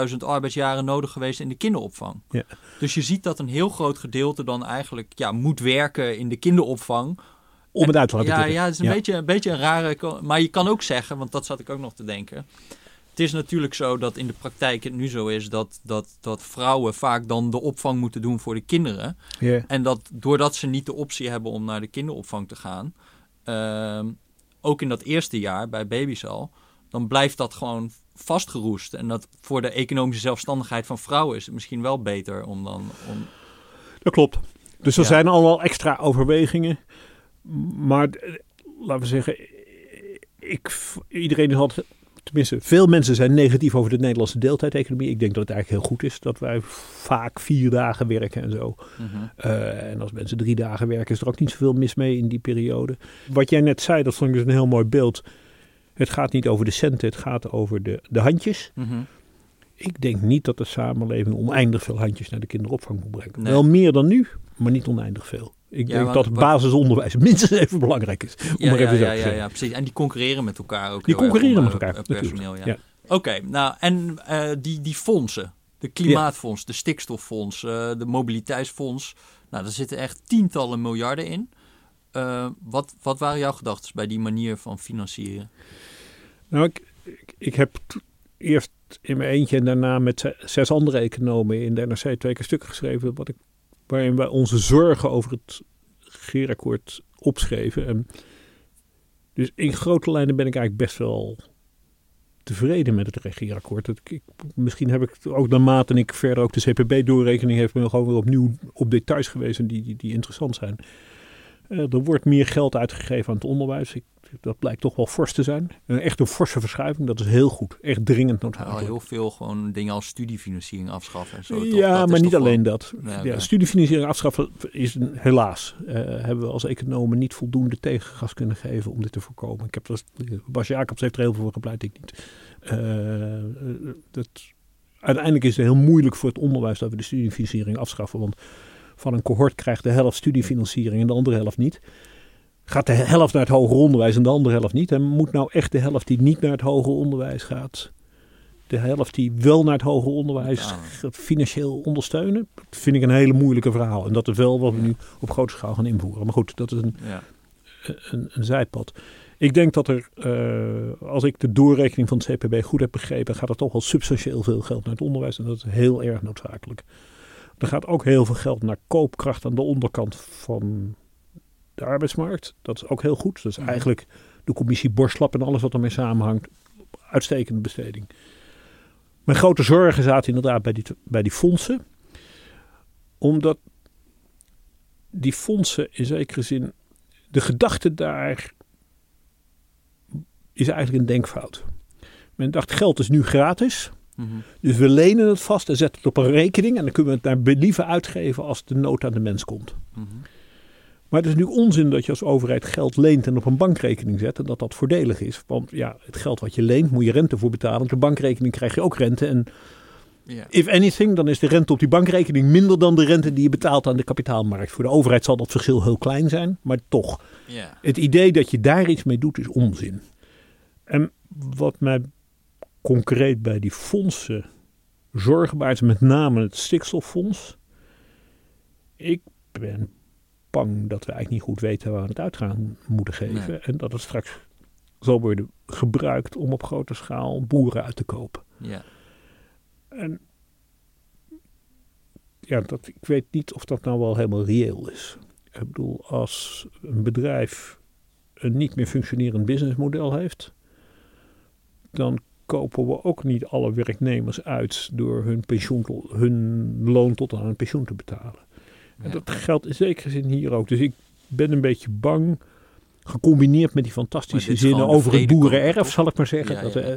[SPEAKER 1] 20.000 arbeidsjaren nodig geweest in de kinderopvang.
[SPEAKER 2] Ja.
[SPEAKER 1] Dus je ziet dat een heel groot gedeelte dan eigenlijk ja, moet werken in de kinderopvang.
[SPEAKER 2] Om het uit te laten
[SPEAKER 1] Ja, ja het is een, Beetje, een beetje een rare... Maar je kan ook zeggen, want dat zat ik ook nog te denken. Het is natuurlijk zo dat in de praktijk het nu zo is dat, dat, dat vrouwen vaak dan de opvang moeten doen voor de kinderen. En dat doordat ze niet de optie hebben om naar de kinderopvang te gaan, Ehm, ook in dat eerste jaar bij baby's al, dan blijft dat gewoon vastgeroest. En dat voor de economische zelfstandigheid van vrouwen is het misschien wel beter om dan. Om...
[SPEAKER 2] Dat klopt. Dus er zijn allemaal extra overwegingen. Maar eh, laten we zeggen, ik, iedereen altijd, tenminste, veel mensen zijn negatief over de Nederlandse deeltijdeconomie. Ik denk dat het eigenlijk heel goed is dat wij vaak vier dagen werken en zo. Mhm. Eh, en als mensen drie dagen werken, is er ook niet zoveel mis mee in die periode. Wat jij net zei, dat vond ik dus een heel mooi beeld. Het gaat niet over de centen, het gaat over de, de handjes. Mhm. Ik denk niet dat de samenleving oneindig veel handjes naar de kinderopvang moet brengen. Wel meer dan nu, maar niet oneindig veel. Ik denk dat het basisonderwijs minstens even belangrijk is. Om
[SPEAKER 1] ja, even ja, ja, ja, precies. En die concurreren met elkaar ook.
[SPEAKER 2] Die concurreren met elkaar.
[SPEAKER 1] personeel, ja. Oké, nou en uh, die, die fondsen. De klimaatfonds, de stikstoffonds, uh, de mobiliteitsfonds. Nou, daar zitten echt tientallen miljarden in. Uh, wat, wat waren jouw gedachten bij die manier van financieren?
[SPEAKER 2] Nou, ik, ik, ik heb eerst in mijn eentje en daarna met zes andere economen in de NRC twee keer stukken geschreven. Wat ik waarin we onze zorgen over het regeerakkoord opschreven. En dus in grote lijnen ben ik eigenlijk best wel tevreden met het regeerakkoord. Ik, misschien heb ik ook naarmate ik verder ook de CPB-doorrekening heeft me gewoon weer opnieuw op details gewezen die, die, die interessant zijn. Uh, er wordt meer geld uitgegeven aan het onderwijs. Dat blijkt toch wel fors te zijn. Een echt een forse verschuiving, dat is heel goed. Echt dringend noodzakelijk.
[SPEAKER 1] Al heel veel gewoon dingen als studiefinanciering afschaffen. En zo,
[SPEAKER 2] ja, maar niet alleen dat. ja, studiefinanciering afschaffen is een, helaas. Uh, hebben we als economen niet voldoende tegengas kunnen geven om dit te voorkomen. Ik heb dat, Bas Jacobs heeft er heel veel voor gepleit, ik niet. Uh, dat, uiteindelijk is het heel moeilijk voor het onderwijs dat we de studiefinanciering afschaffen. Want van een cohort krijgt de helft studiefinanciering en de andere helft niet gaat de helft naar het hoger onderwijs en de andere helft niet. En moet nou echt de helft die niet naar het hoger onderwijs gaat, de helft die wel naar het hoger onderwijs financieel ondersteunen? Dat vind ik een hele moeilijke verhaal. En dat is wel wat we nu op grote schaal gaan invoeren. Maar goed, dat is een, ja. een, een, zijpad. Ik denk dat er, uh, als ik de doorrekening van het CPB goed heb begrepen, gaat er toch wel substantieel veel geld naar het onderwijs. En dat is heel erg noodzakelijk. Er gaat ook heel veel geld naar koopkracht aan de onderkant van de arbeidsmarkt. Dat is ook heel goed. Dat is mhm. eigenlijk de commissie Borslap en alles wat ermee samenhangt. Uitstekende besteding. Mijn grote zorgen zaten inderdaad bij die, bij die fondsen. Omdat die fondsen in zekere zin. De gedachte daar is eigenlijk een denkfout. Men dacht geld is nu gratis. Mhm. Dus we lenen het vast en zetten het op een rekening. En dan kunnen we het naar believen uitgeven als de nood aan de mens komt. Mm maar het is natuurlijk onzin dat je als overheid geld leent en op een bankrekening zet en dat dat voordelig is. Want ja, het geld wat je leent moet je rente voor betalen. Op de bankrekening krijg je ook rente. En if anything, dan is de rente op die bankrekening minder dan de rente die je betaalt aan de kapitaalmarkt. Voor de overheid zal dat verschil heel klein zijn, maar toch. Het idee dat je daar iets mee doet is onzin. En wat mij concreet bij die fondsen zorgen baart, met name het stikstoffonds. Ik ben bang dat we eigenlijk niet goed weten waar we het uitgaan moeten geven. En dat het straks zal worden gebruikt om op grote schaal boeren uit te kopen. Ja. En ja, dat, ik weet niet of dat nou wel helemaal reëel is. Ik bedoel, als een bedrijf een niet meer functionerend businessmodel heeft, dan kopen we ook niet alle werknemers uit door hun, pensioen, hun loon tot aan een pensioen te betalen. En dat geldt in zekere zin hier ook. Dus ik ben een beetje bang, gecombineerd met die fantastische zinnen over het boerenerf, zal ik maar zeggen. dat, uh,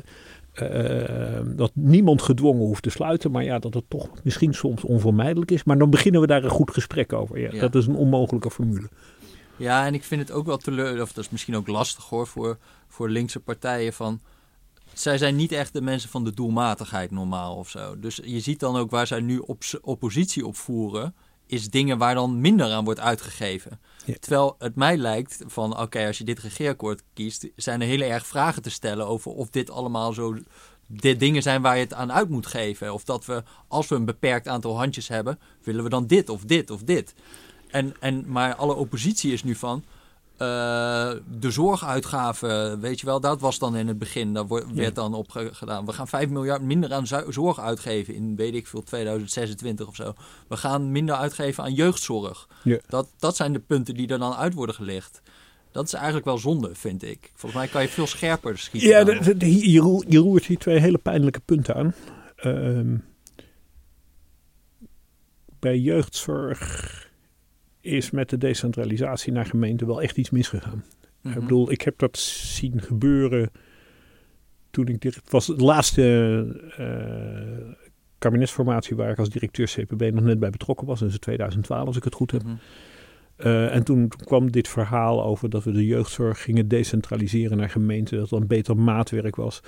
[SPEAKER 2] uh, dat niemand gedwongen hoeft te sluiten, maar ja, dat het toch misschien soms onvermijdelijk is. Maar dan beginnen we daar een goed gesprek over. Ja, Dat is een onmogelijke formule.
[SPEAKER 1] Ja, en ik vind het ook wel teleur, of dat is misschien ook lastig hoor, voor, voor linkse partijen van zij zijn niet echt de mensen van de doelmatigheid normaal of zo. Dus je ziet dan ook waar zij nu op oppositie op voeren is dingen waar dan minder aan wordt uitgegeven. Terwijl het mij lijkt van, oké, als je dit regeerakkoord kiest, zijn er heel erg vragen te stellen over of dit allemaal zo dit dingen zijn waar je het aan uit moet geven. Of dat we, als we een beperkt aantal handjes hebben, willen we dan dit of dit of dit. En, en, maar alle oppositie is nu van, uh, de zorguitgaven, weet je wel, dat was dan in het begin, daar werd dan op gedaan. We gaan 5 miljard minder aan zorg uitgeven in, weet ik veel, 2026 of zo. We gaan minder uitgeven aan jeugdzorg. Ja. Dat, dat zijn de punten die er dan uit worden gelegd. Dat is eigenlijk wel zonde, vind ik. Volgens mij kan je veel scherper schieten.
[SPEAKER 2] Ja, je, je roert hier twee hele pijnlijke punten aan. Uh, bij jeugdzorg is met de decentralisatie naar gemeenten wel echt iets misgegaan. Ik mhm. bedoel, ik heb dat zien gebeuren toen ik het was de laatste uh, kabinetsformatie waar ik als directeur CPB nog net bij betrokken was. Dat is 2012 als ik het goed heb. Mhm. Eh, en toen kwam dit verhaal over dat we de jeugdzorg gingen decentraliseren naar gemeenten. Dat dan beter maatwerk was.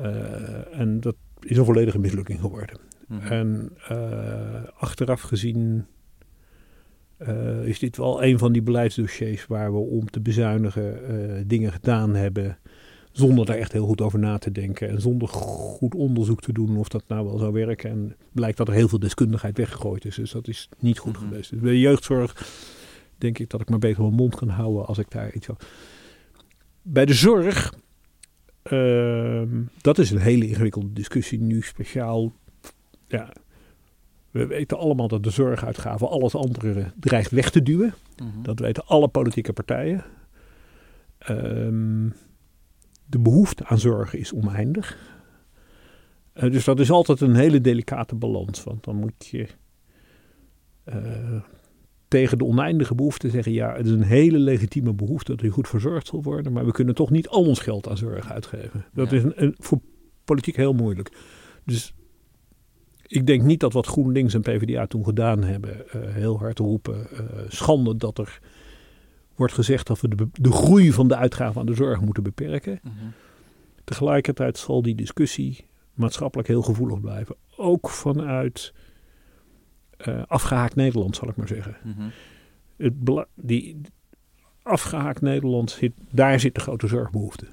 [SPEAKER 2] Uh, en dat is een volledige mislukking geworden. Mhm. En achteraf gezien is dit wel een van die beleidsdossiers waar we om te bezuinigen dingen gedaan hebben zonder daar echt heel goed over na te denken. En zonder goed onderzoek te doen of dat nou wel zou werken. En blijkt dat er heel veel deskundigheid weggegooid is. Dus dat is niet goed mhm. geweest. Dus bij de jeugdzorg denk ik dat ik maar beter mijn mond kan houden als ik daar iets over... Bij de zorg, uh, dat is een hele ingewikkelde discussie nu speciaal. Ja, we weten allemaal dat de zorguitgaven alles andere dreigt weg te duwen. Mhm. Dat weten alle politieke partijen. Um, de behoefte aan zorgen is oneindig. Uh, dus dat is altijd een hele delicate balans. Want dan moet je uh, tegen de oneindige behoefte zeggen: ja, het is een hele legitieme behoefte dat u goed verzorgd zal worden. Maar we kunnen toch niet al ons geld aan zorg uitgeven. Dat is een, een, voor politiek heel moeilijk. Dus ik denk niet dat wat GroenLinks en PvdA toen gedaan hebben, uh, heel hard roepen: schande dat er wordt gezegd dat we de, de groei van de uitgaven aan de zorg moeten beperken. Mhm. Tegelijkertijd zal die discussie maatschappelijk heel gevoelig blijven. Ook vanuit uh, afgehaakt Nederland, zal ik maar zeggen. Mm Het die, afgehaakt Nederland, zit, daar zit de grote zorgbehoefte.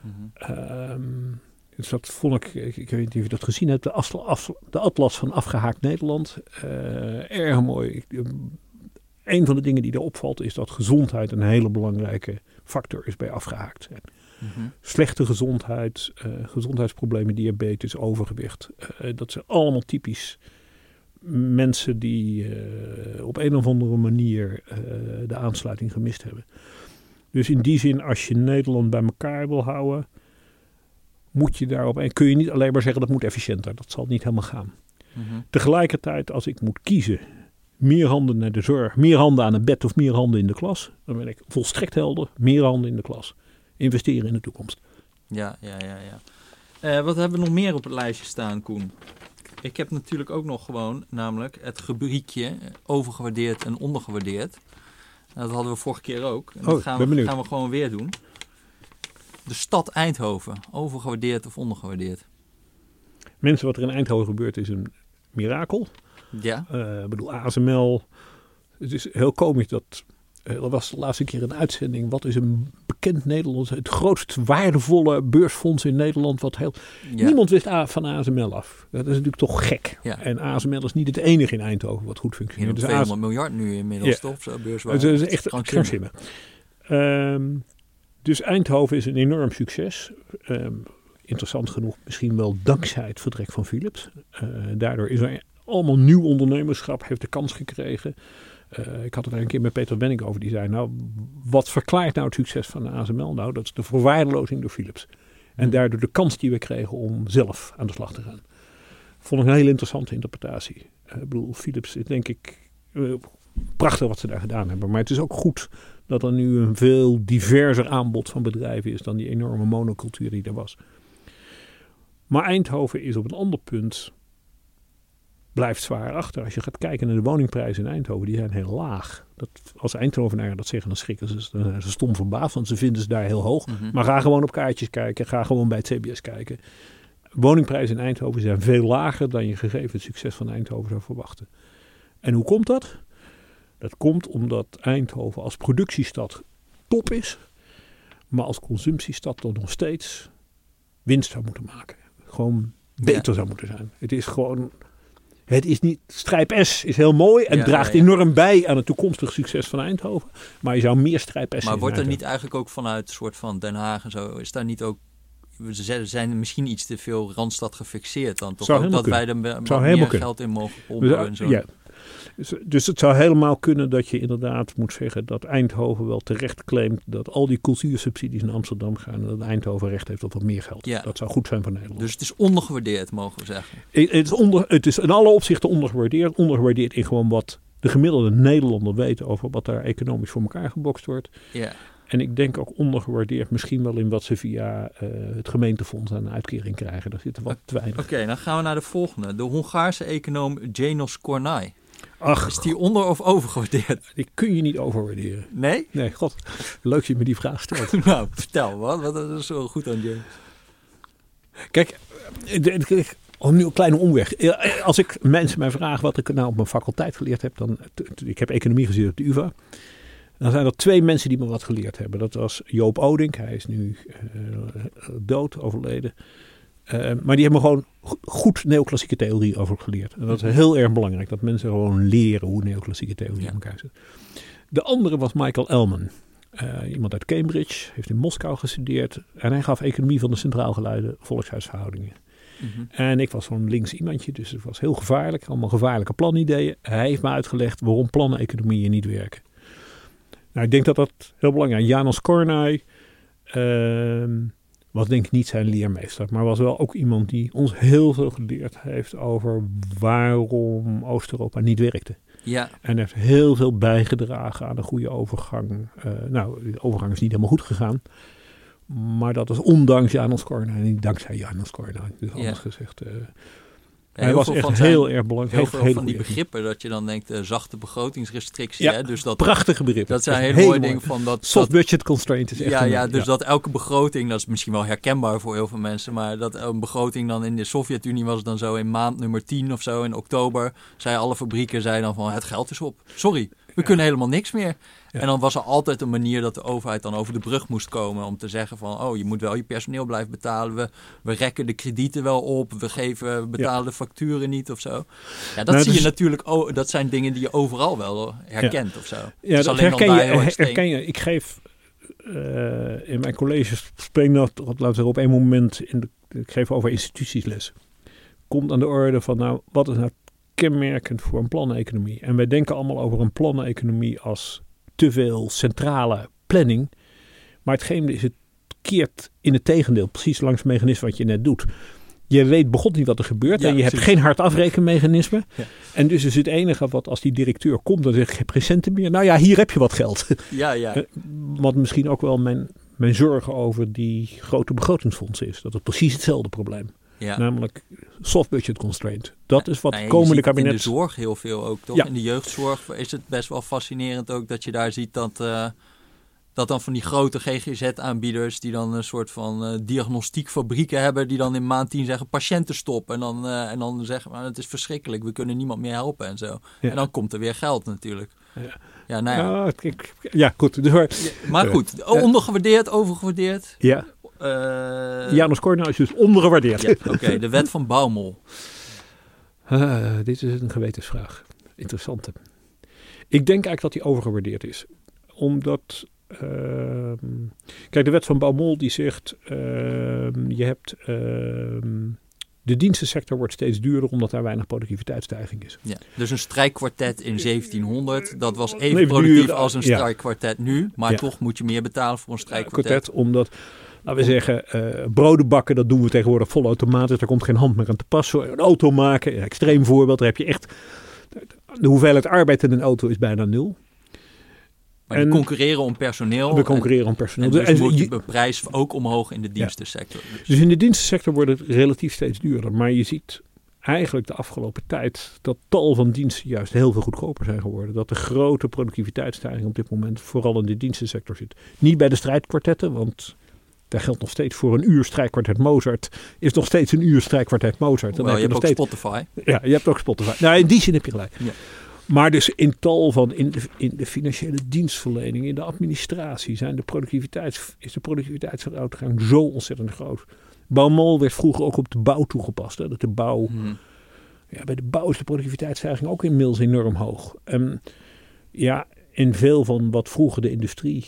[SPEAKER 2] Mm dus dat vond ik, ik, weet niet of je dat gezien hebt, de, de atlas van afgehaakt Nederland. Uh, erg mooi. Ik, een van de dingen die daar opvalt is dat gezondheid een hele belangrijke factor is bij afgehaakt. Mhm. Slechte gezondheid, uh, gezondheidsproblemen, diabetes, overgewicht. Dat zijn allemaal typisch mensen die op een of andere manier de aansluiting gemist hebben. Dus in die zin, als je Nederland bij elkaar wil houden, moet je daarop. En kun je niet alleen maar zeggen dat moet efficiënter. Dat zal niet helemaal gaan. Mhm. Tegelijkertijd, als ik moet kiezen meer handen naar de zorg, meer handen aan het bed of meer handen in de klas, dan ben ik volstrekt helder, meer handen in de klas. Investeren in de toekomst.
[SPEAKER 1] Ja, ja, ja, ja. Uh, wat hebben we nog meer op het lijstje staan, Koen? Ik heb natuurlijk ook nog gewoon, namelijk het rubriekje overgewaardeerd en ondergewaardeerd. Dat hadden we vorige keer ook. En dat oh, gaan, we, gaan we gewoon weer doen. De stad Eindhoven, overgewaardeerd of ondergewaardeerd?
[SPEAKER 2] Mensen, wat er in Eindhoven gebeurt is een mirakel.
[SPEAKER 1] Ja.
[SPEAKER 2] Uh, ik bedoel, ASML. Het is heel komisch dat. Uh, er was de laatste keer een uitzending. Wat is een bekend Nederlands. Het grootst waardevolle beursfonds in Nederland. Wat heel, Niemand wist van ASML af. Dat is natuurlijk toch gek. Ja. En ASML is niet het enige in Eindhoven wat goed functioneert.
[SPEAKER 1] Dus 200 miljard nu inmiddels, ja. toch? Zo beurswaarde.
[SPEAKER 2] Het is echt krankzinnig. Um, dus Eindhoven is een enorm succes. Um, interessant genoeg, misschien wel dankzij het vertrek van Philips. Uh, daardoor is er allemaal nieuw ondernemerschap heeft de kans gekregen. Uh, ik had het er een keer met Peter Benning over. Die zei, nou, wat verklaart nou het succes van de ASML? Nou, dat is de verwaarlozing door Philips. En hmm. daardoor de kans die we kregen om zelf aan de slag te gaan. Vond ik een hele interessante interpretatie. Uh, ik bedoel, Philips is denk ik prachtig wat ze daar gedaan hebben. Maar het is ook goed dat er nu een veel diverser aanbod van bedrijven is dan die enorme monocultuur die er was. Maar Eindhoven is op een ander punt blijft zwaar achter. Als je gaat kijken naar de woningprijzen in Eindhoven, die zijn heel laag. Dat, als Eindhovenaren dat zeggen, dan schrikken ze, dan zijn ze stom verbaasd, want ze vinden ze daar heel hoog. Mhm. Maar ga gewoon op kaartjes kijken, ga gewoon bij het CBS kijken. Woningprijzen in Eindhoven zijn veel lager dan je gegeven het succes van Eindhoven zou verwachten. En hoe komt dat? Dat komt omdat Eindhoven als productiestad top is, maar als consumptiestad dan nog steeds winst zou moeten maken. Gewoon beter zou moeten zijn. Het is gewoon het is niet, strijp S is heel mooi en draagt enorm bij aan het toekomstig succes van Eindhoven. Maar je zou meer strijp S
[SPEAKER 1] Maar wordt er niet eigenlijk ook vanuit soort van Den Haag en zo, is daar niet ook we zijn misschien iets te veel Randstad gefixeerd dan toch? Ook dat wij er meer geld in mogen pompen dus, en zo.
[SPEAKER 2] Ja, Dus, dus, het zou helemaal kunnen dat je inderdaad moet zeggen dat Eindhoven wel terecht claimt dat al die cultuursubsidies naar Amsterdam gaan en dat Eindhoven recht heeft op wat meer geld. Ja. Dat zou goed zijn voor Nederland.
[SPEAKER 1] Dus het is ondergewaardeerd, mogen we zeggen.
[SPEAKER 2] Het is, onder, het is in alle opzichten ondergewaardeerd. Ondergewaardeerd in gewoon wat de gemiddelde Nederlander weet over wat daar economisch voor elkaar gebokst wordt.
[SPEAKER 1] Ja.
[SPEAKER 2] En ik denk ook ondergewaardeerd misschien wel in wat ze via uh, het gemeentefonds aan uitkering krijgen. Daar zitten wat te weinig.
[SPEAKER 1] Oké, dan gaan we naar de volgende. De Hongaarse econoom Janos Kornai.
[SPEAKER 2] Ach,
[SPEAKER 1] is die onder- of overgewaardeerd?
[SPEAKER 2] Die kun je niet overwaarderen.
[SPEAKER 1] Nee?
[SPEAKER 2] Nee, god. Leuk dat je me die vraag stelt.
[SPEAKER 1] nou, vertel wat. Wat is zo goed aan James?
[SPEAKER 2] Kijk, Oh, nu een kleine omweg. Als ik mensen mij vragen wat ik nou op mijn faculteit geleerd heb, dan. Ik heb economie gezien op de UVA. Dan zijn er twee mensen die me wat geleerd hebben. Dat was Joop Odink, hij is nu uh, dood, overleden. Uh, maar die hebben gewoon goed neoclassieke theorie over geleerd. En dat is mhm. heel erg belangrijk, dat mensen gewoon leren hoe neoclassieke theorie ja. in elkaar zit. De andere was Michael Elman. Uh, iemand uit Cambridge, heeft in Moskou gestudeerd. En hij gaf economie van de centraal geleide volkshuisverhoudingen. Mhm. En ik was zo'n links iemandje, dus het was heel gevaarlijk. Allemaal gevaarlijke planideeën. Hij heeft me uitgelegd waarom plannen-economieën niet werken. Nou, ik denk dat dat heel belangrijk is. Janos Kornai uh, was denk ik niet zijn leermeester. Maar was wel ook iemand die ons heel veel geleerd heeft over waarom Oost-Europa niet werkte.
[SPEAKER 1] Ja.
[SPEAKER 2] En heeft heel veel bijgedragen aan een goede overgang. Uh, nou, de overgang is niet helemaal goed gegaan. Maar dat is ondanks Janos Kornai en niet dankzij Janos Kornai. Dus anders gezegd... Uh, hij was echt heel erg belangrijk.
[SPEAKER 1] Heel, veel van die begrippen dat je dan denkt, uh, zachte begrotingsrestrictie.
[SPEAKER 2] Ja,
[SPEAKER 1] hè? Dus dat,
[SPEAKER 2] prachtige begrippen.
[SPEAKER 1] Dat zijn hele mooie dingen van dat...
[SPEAKER 2] Soft budget constraint is echt
[SPEAKER 1] Ja, ja dus dat elke begroting, dat is misschien wel herkenbaar voor heel veel mensen, maar dat een begroting dan in de Sovjet-Unie was dan zo in maand nummer 10 of zo, in oktober, zei alle fabrieken zeiden dan van het geld is op. Sorry, we kunnen helemaal niks meer. En dan was er altijd een manier dat de overheid dan over de brug moest komen om te zeggen van, oh, je moet wel je personeel blijven betalen. We, we rekken de kredieten wel op. We geven, we betalen de facturen niet of zo. Ja, dat nou, zie je dus- natuurlijk, oh, dat zijn dingen die je overal wel herkent of zo.
[SPEAKER 2] Ja, dat herken je, herken je. Ik geef uh, in mijn colleges, spreek dat, laten we op één moment, in de, ik geef over instituties les. Komt aan de orde van, nou, wat is nou kenmerkend voor een planeconomie? En wij denken allemaal over een planeconomie als te veel centrale planning. Maar hetgeen is, het keert in het tegendeel, precies langs het mechanisme wat je net doet. Je weet begot niet wat er gebeurt en je hebt geen hard afrekenmechanisme. Ja. En dus is het enige wat als die directeur komt, dan zeg ik geen presenten meer. Nou ja, hier heb je wat geld.
[SPEAKER 1] Ja, ja. Eh,
[SPEAKER 2] wat misschien ook wel mijn, mijn zorgen over die grote begrotingsfondsen is. Dat het precies hetzelfde probleem. Ja. Namelijk soft budget constraint. Dat is wat nou, komende kabinet...
[SPEAKER 1] in de zorg heel veel ook, toch? In de jeugdzorg is het best wel fascinerend ook dat je daar ziet dat... Uh, dat dan van die grote GGZ-aanbieders die dan een soort van uh, diagnostiekfabrieken hebben, die dan in maand 10 zeggen patiënten stop. En dan, uh, en dan zeggen maar het is verschrikkelijk, we kunnen niemand meer helpen en zo. En dan komt er weer geld natuurlijk. Ja, ja nou ja.
[SPEAKER 2] Ja, ja goed. Dus,
[SPEAKER 1] maar goed, ondergewaardeerd, overgewaardeerd.
[SPEAKER 2] Ja. Uh, Janus Cornel is dus ondergewaardeerd.
[SPEAKER 1] Ja, Oké, de wet van Baumol.
[SPEAKER 2] Uh, dit is een gewetensvraag. Interessante. Ik denk eigenlijk dat die overgewaardeerd is. Omdat... Uh, kijk, de wet van Baumol die zegt... Ehm, je hebt... Ehm, de dienstensector wordt steeds duurder omdat daar weinig productiviteitsstijging is.
[SPEAKER 1] Ja, dus een strijkkwartet in 1700, dat was even productief als een strijkkwartet nu. Maar toch moet je meer betalen voor een strijkkwartet.
[SPEAKER 2] omdat laten we zeggen, uh, broden bakken, dat doen we tegenwoordig vol automatisch. Daar komt geen hand meer aan te passen. Een auto maken, extreem voorbeeld, daar heb je echt... De hoeveelheid arbeid in een auto is bijna nul.
[SPEAKER 1] Maar we concurreren om personeel.
[SPEAKER 2] We concurreren om personeel.
[SPEAKER 1] En dus moet de prijs ook omhoog in de dienstensector.
[SPEAKER 2] Dus. dus in de dienstensector wordt het relatief steeds duurder. Maar je ziet eigenlijk de afgelopen tijd dat tal van diensten juist heel veel goedkoper zijn geworden. Dat de grote productiviteitsstijging op dit moment vooral in de dienstensector zit. Niet bij de strijdkwartetten, want daar geldt nog steeds voor een uur strijkkwartet Mozart. Is nog steeds een uur strijkkwartet Mozart.
[SPEAKER 1] Dan heb je, hebt ook Spotify.
[SPEAKER 2] Ja, je hebt ook Spotify. Nou, in die zin heb je gelijk. Ja. Maar dus in tal van, in de, in de financiële dienstverlening, in de administratie, zijn de productiviteits, is de productiviteitsveruitgang zo ontzettend groot. Bouwmol werd vroeger ook op de bouw toegepast. Hè? Dat de bouw, hmm. ja, bij de bouw is de productiviteitsstijging ook inmiddels enorm hoog. En ja, in veel van wat vroeger de industrie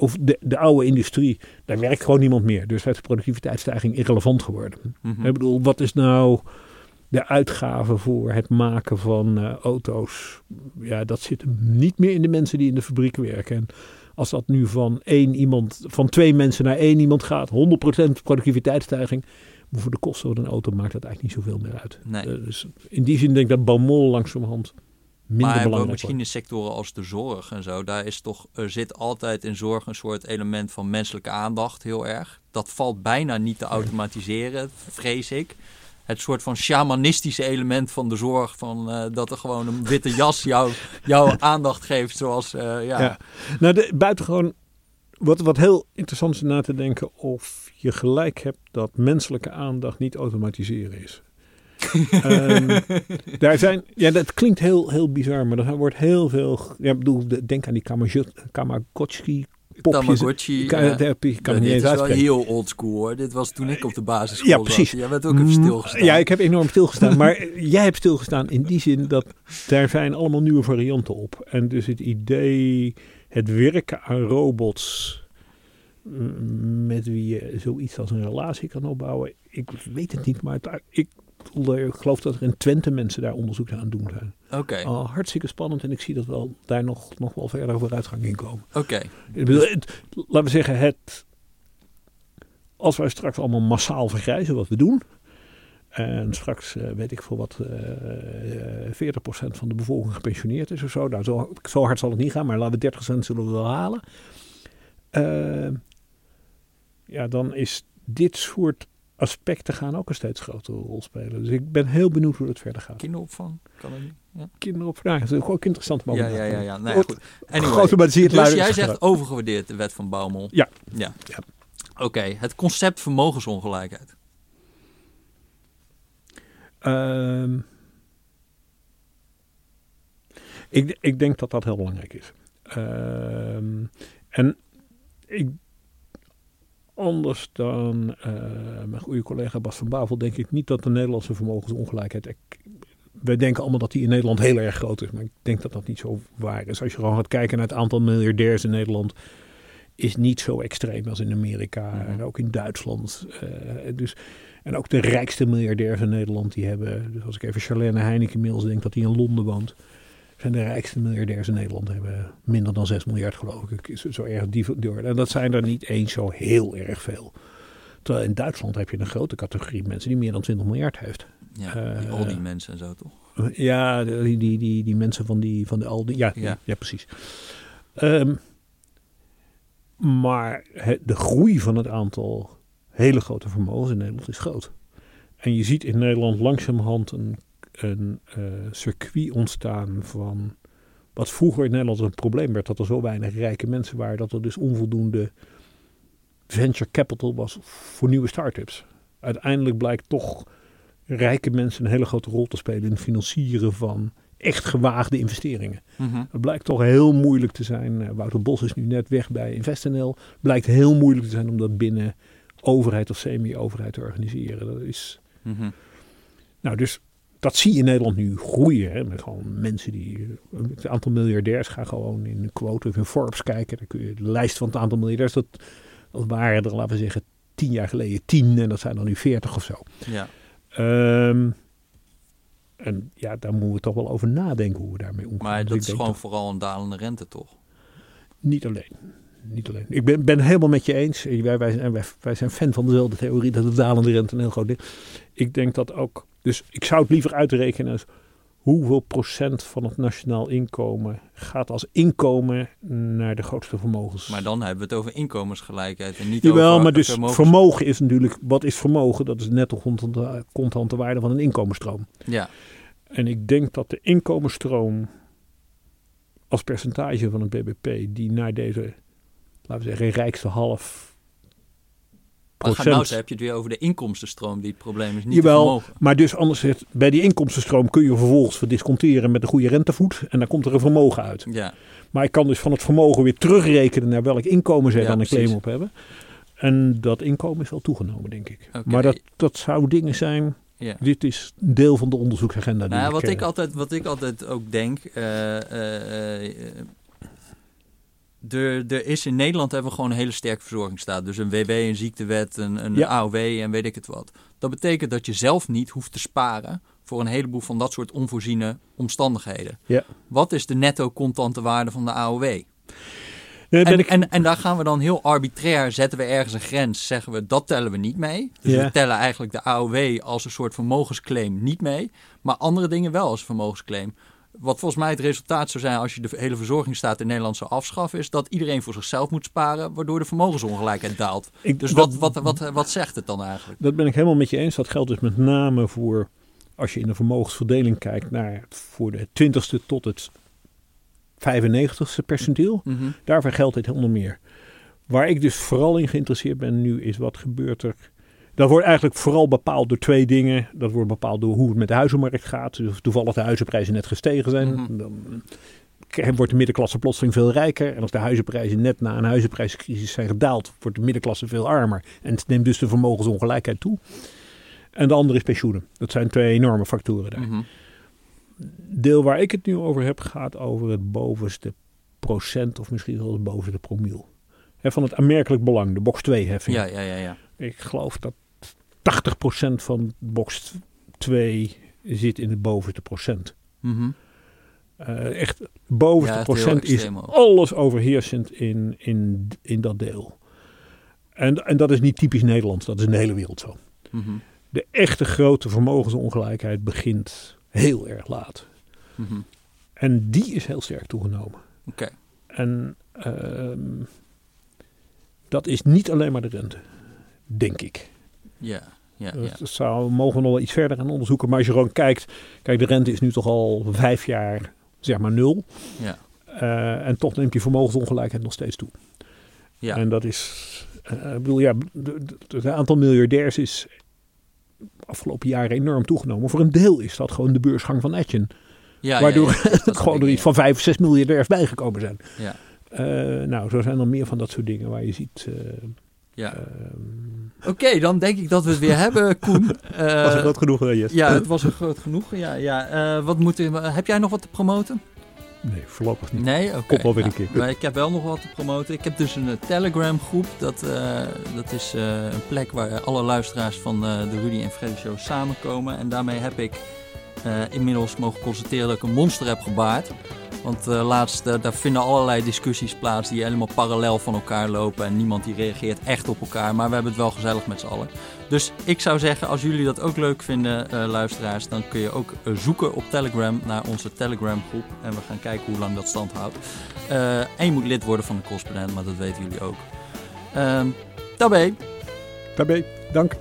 [SPEAKER 2] of de, de oude industrie, daar werkt gewoon niemand meer. Dus is de productiviteitsstijging irrelevant geworden. Mhm. Ik bedoel, wat is nou de uitgaven voor het maken van uh, auto's, ja, dat zit niet meer in de mensen die in de fabriek werken. En als dat nu van één iemand, van twee mensen naar één iemand gaat, 100% productiviteitsstijging. Maar voor de kosten van een auto maakt dat eigenlijk niet zoveel meer uit.
[SPEAKER 1] Nee.
[SPEAKER 2] Uh, dus in die zin denk ik dat Bamol langzamerhand minder
[SPEAKER 1] maar
[SPEAKER 2] belangrijk
[SPEAKER 1] misschien in sectoren als de zorg en zo, daar is toch, er zit altijd in zorg een soort element van menselijke aandacht heel erg. Dat valt bijna niet te automatiseren, vrees ik het soort van shamanistische element van de zorg. Van, uh, dat er gewoon een witte jas jou, jouw aandacht geeft. Zoals, uh, ja. ja.
[SPEAKER 2] Nou, de, buitengewoon. Wat, wat heel interessant is na te denken of je gelijk hebt dat menselijke aandacht niet automatiseren is. Um, daar zijn, ja, dat klinkt heel, heel bizar, maar er wordt heel veel. Ja, bedoel, denk aan die Kamagotchi popjes.
[SPEAKER 1] Tamagotchi.
[SPEAKER 2] Kan,
[SPEAKER 1] ja.
[SPEAKER 2] heb je, kan
[SPEAKER 1] Ja,
[SPEAKER 2] niet
[SPEAKER 1] dit is wel heel oldschool hoor. Dit was toen ik op de basisschool
[SPEAKER 2] Ja, precies.
[SPEAKER 1] Jij bent ook even stilgestaan.
[SPEAKER 2] Ja, ik heb enorm stilgestaan. maar jij hebt stilgestaan in die zin dat daar zijn allemaal nieuwe varianten op. En dus het idee, het werken aan robots mm, met wie je zoiets als een relatie kan opbouwen. Ik weet het niet, maar het, ik, ik geloof dat er in Twente mensen daar onderzoek aan doen zijn.
[SPEAKER 1] Oké,
[SPEAKER 2] hartstikke spannend en ik zie dat wel, daar nog, nog wel verder vooruitgang in komen.
[SPEAKER 1] oké.
[SPEAKER 2] Het- laten we zeggen, het, als wij straks allemaal massaal vergrijzen, wat we doen. En straks eh, weet ik voor wat eh, eh, 40% van de bevolking gepensioneerd is of zo. Nou, zo, zo hard zal het niet gaan, maar laten we 30% zullen we wel halen. Eh, ja, dan is dit soort aspecten gaan ook een steeds grotere rol spelen. Dus ik ben heel benieuwd hoe dat verder gaat.
[SPEAKER 1] Kinderopvang, kan dat niet? Ja,
[SPEAKER 2] Kinderopvang, dat is ook interessant.
[SPEAKER 1] ja, ja, ja. ja. Nee,
[SPEAKER 2] Goed.
[SPEAKER 1] Anyway, dus jij zegt overgewaardeerd, de wet van Baumol.
[SPEAKER 2] Ja.
[SPEAKER 1] ja.
[SPEAKER 2] Ja.
[SPEAKER 1] Oké, het concept vermogensongelijkheid.
[SPEAKER 2] Ehm, ik, ik denk dat dat heel belangrijk is. Ehm, en ik, anders dan eh, mijn goede collega Bas van Bavel, denk ik niet dat de Nederlandse vermogensongelijkheid. Ik, wij denken allemaal dat die in Nederland heel erg groot is, maar ik denk dat dat niet zo waar is. Als je gewoon gaat kijken naar het aantal miljardairs in Nederland, is niet zo extreem als in Amerika
[SPEAKER 1] Mhm.
[SPEAKER 2] en ook in Duitsland. Eh, dus, en ook de rijkste miljardairs in Nederland, die hebben, dus als ik even Charlene Heineken inmiddels denk dat hij in Londen woont, zijn de rijkste miljardairs in Nederland hebben minder dan 6 miljard geloof ik. Is Zo erg die door. En dat zijn er niet eens zo heel erg veel. Terwijl in Duitsland heb je een grote categorie mensen die meer dan 20 miljard heeft.
[SPEAKER 1] Ja,
[SPEAKER 2] Eh,
[SPEAKER 1] die- al die mensen en zo toch?
[SPEAKER 2] Ja, die, die, die, die mensen van, die, van de Aldi. Ja, ja.
[SPEAKER 1] Ja.
[SPEAKER 2] precies. Ehm, maar het- de groei van het aantal hele grote vermogens in Nederland is groot. En je ziet in Nederland langzamerhand een, een eh, circuit ontstaan van wat vroeger in Nederland een probleem werd. Dat er zo weinig rijke mensen waren dat er dus onvoldoende venture capital was voor nieuwe start-ups. Uiteindelijk blijkt toch rijke mensen een hele grote rol te spelen in het financieren van echt gewaagde investeringen.
[SPEAKER 1] Mhm.
[SPEAKER 2] Het blijkt toch heel moeilijk te zijn. eh, Wouter Bos is nu net weg bij InvestNL. Blijkt heel moeilijk te zijn om dat binnen overheid of semi-overheid te organiseren. Dat is,
[SPEAKER 1] Mhm.
[SPEAKER 2] nou, dus dat zie je in Nederland nu groeien. Hè, met gewoon mensen die. Het aantal miljardairs gaan gewoon in een quote of in Forbes kijken. Dan kun je de lijst van het aantal miljardairs. Dat, dat waren er, laten we zeggen, tien jaar geleden tien. En dat zijn dan nu veertig of zo.
[SPEAKER 1] Ja.
[SPEAKER 2] Ehm, en ja, daar moeten we toch wel over nadenken hoe we daarmee omgaan.
[SPEAKER 1] Maar dat is gewoon
[SPEAKER 2] dat-
[SPEAKER 1] vooral een dalende rente toch?
[SPEAKER 2] Niet alleen. Niet alleen. Ik ben, ben helemaal met je eens. Wij, wij, zijn- wij, wij zijn fan van dezelfde theorie dat de dalende rente een heel groot ding Ik denk dat ook. Dus ik zou het liever uitrekenen als hoeveel procent van het nationaal inkomen gaat als inkomen naar de grootste vermogens.
[SPEAKER 1] Maar dan hebben we het over inkomensgelijkheid en niet
[SPEAKER 2] Jawel,
[SPEAKER 1] over
[SPEAKER 2] maar dus
[SPEAKER 1] vermogens-
[SPEAKER 2] vermogen is natuurlijk, wat is vermogen? Dat is netto contante, contante waarde van een inkomensstroom.
[SPEAKER 1] Ja,
[SPEAKER 2] En ik denk dat de inkomensstroom als percentage van het BBP die naar deze, laten we zeggen, rijkste half
[SPEAKER 1] maar
[SPEAKER 2] procent.
[SPEAKER 1] nou eens, heb je het weer over de inkomstenstroom die het probleem is, niet
[SPEAKER 2] Jawel,
[SPEAKER 1] het
[SPEAKER 2] maar dus anders zegt, bij die inkomstenstroom kun je vervolgens verdisconteren met een goede rentevoet en dan komt er een vermogen uit.
[SPEAKER 1] Ja,
[SPEAKER 2] Maar ik kan dus van het vermogen weer terugrekenen naar welk inkomen zij
[SPEAKER 1] Ja,
[SPEAKER 2] dan een claim op hebben. En dat inkomen is wel toegenomen, denk ik. Maar dat, dat zou dingen zijn.
[SPEAKER 1] ja.
[SPEAKER 2] Dit is deel van de onderzoeksagenda. die
[SPEAKER 1] Nou, wat,
[SPEAKER 2] eh,
[SPEAKER 1] ik altijd, wat ik altijd ook denk. eh, eh, er, er is in Nederland hebben we gewoon een hele sterke verzorgingsstaat. Dus een WW, een ziektewet, een, een
[SPEAKER 2] Ja.
[SPEAKER 1] AOW en weet ik het wat. Dat betekent dat je zelf niet hoeft te sparen voor een heleboel van dat soort onvoorziene omstandigheden.
[SPEAKER 2] Ja.
[SPEAKER 1] Wat is de netto contante waarde van de AOW? en, ik... en, en, daar gaan we dan heel arbitrair, zetten we ergens een grens, zeggen we dat tellen we niet mee. Dus we tellen eigenlijk de AOW als een soort vermogensclaim niet mee, maar andere dingen wel als vermogensclaim. Wat volgens mij het resultaat zou zijn als je de hele verzorgingsstaat in Nederland zou afschaffen, is dat iedereen voor zichzelf moet sparen, waardoor de vermogensongelijkheid daalt. dus wat, wat, wat, wat zegt het dan eigenlijk?
[SPEAKER 2] Dat ben ik helemaal met je eens. Dat geldt dus met name voor, als je in de vermogensverdeling kijkt, naar voor de 20ste tot het 95ste percentiel. Mm Daarvoor geldt dit helemaal meer. Waar ik dus vooral in geïnteresseerd ben nu is wat gebeurt er. Dat wordt eigenlijk vooral bepaald door twee dingen. Dat wordt bepaald door hoe het met de huizenmarkt gaat. Dus toevallig de huizenprijzen net gestegen zijn. Mhm. Dan wordt de middenklasse plotseling veel rijker. En als de huizenprijzen net na een huizenprijscrisis zijn gedaald, wordt de middenklasse veel armer. En het neemt dus de vermogensongelijkheid toe. En de andere is pensioenen. Dat zijn twee enorme factoren daar. Mhm deel waar ik het nu over heb gaat over het bovenste procent of misschien wel het bovenste promiel. van het aanmerkelijk belang, de box 2 heffing.
[SPEAKER 1] Ja, ja, ja, ja.
[SPEAKER 2] Ik geloof dat 80% van box 2 zit in het bovenste procent. Mm echt, bovenste procent is alles overheersend in, in, in dat deel. En, en dat is niet typisch Nederlands, dat is in de hele wereld zo. Mm De echte grote vermogensongelijkheid begint heel erg laat. Mhm. En die is heel sterk toegenomen.
[SPEAKER 1] Oké.
[SPEAKER 2] En ehm, dat is niet alleen maar de rente, denk ik.
[SPEAKER 1] Ja. Ja,
[SPEAKER 2] ja. Dat zou, mogen we nog wel iets verder gaan onderzoeken. Maar als je gewoon kijkt, kijk, de rente is nu toch al vijf jaar, zeg maar nul.
[SPEAKER 1] Ja.
[SPEAKER 2] Uh, en toch neemt die vermogensongelijkheid nog steeds toe.
[SPEAKER 1] Ja.
[SPEAKER 2] En dat is, uh, ik bedoel, ja, het aantal miljardairs is afgelopen jaren enorm toegenomen. Voor een deel is dat gewoon de beursgang van Etchen. Ja, waardoor ja, gewoon er iets van 5, 6 miljardairs bijgekomen zijn.
[SPEAKER 1] Ja.
[SPEAKER 2] Uh, nou, zo zijn er meer van dat soort dingen waar je ziet. Uh,
[SPEAKER 1] ja. Uh, Oké, dan denk ik dat we het weer hebben, Koen.
[SPEAKER 2] was het groot genoeg,
[SPEAKER 1] yes. Ja, het was een groot genoeg. Ja, ja. wat moet, heb jij nog wat te promoten?
[SPEAKER 2] Nee, voorlopig niet.
[SPEAKER 1] Nee? Oké.
[SPEAKER 2] Okay. weer een keer.
[SPEAKER 1] Maar ik heb wel nog wat te promoten. Ik heb dus een Telegram groep. Dat, uh, dat is uh, een plek waar alle luisteraars van uh, de Rudy en Freddy Show samenkomen. En daarmee heb ik inmiddels mogen constateren dat ik een monster heb gebaard. Want uh, laatst, uh, daar vinden allerlei discussies plaats die helemaal parallel van elkaar lopen. En niemand die reageert echt op elkaar. Maar we hebben het wel gezellig met z'n allen. Dus ik zou zeggen, als jullie dat ook leuk vinden, luisteraars, dan kun je ook zoeken op Telegram naar onze Telegram groep. En we gaan kijken hoe lang dat stand houdt. en je moet lid worden van de correspondent, maar dat weten jullie ook. Ehm, tabé.
[SPEAKER 2] Tabé, dank.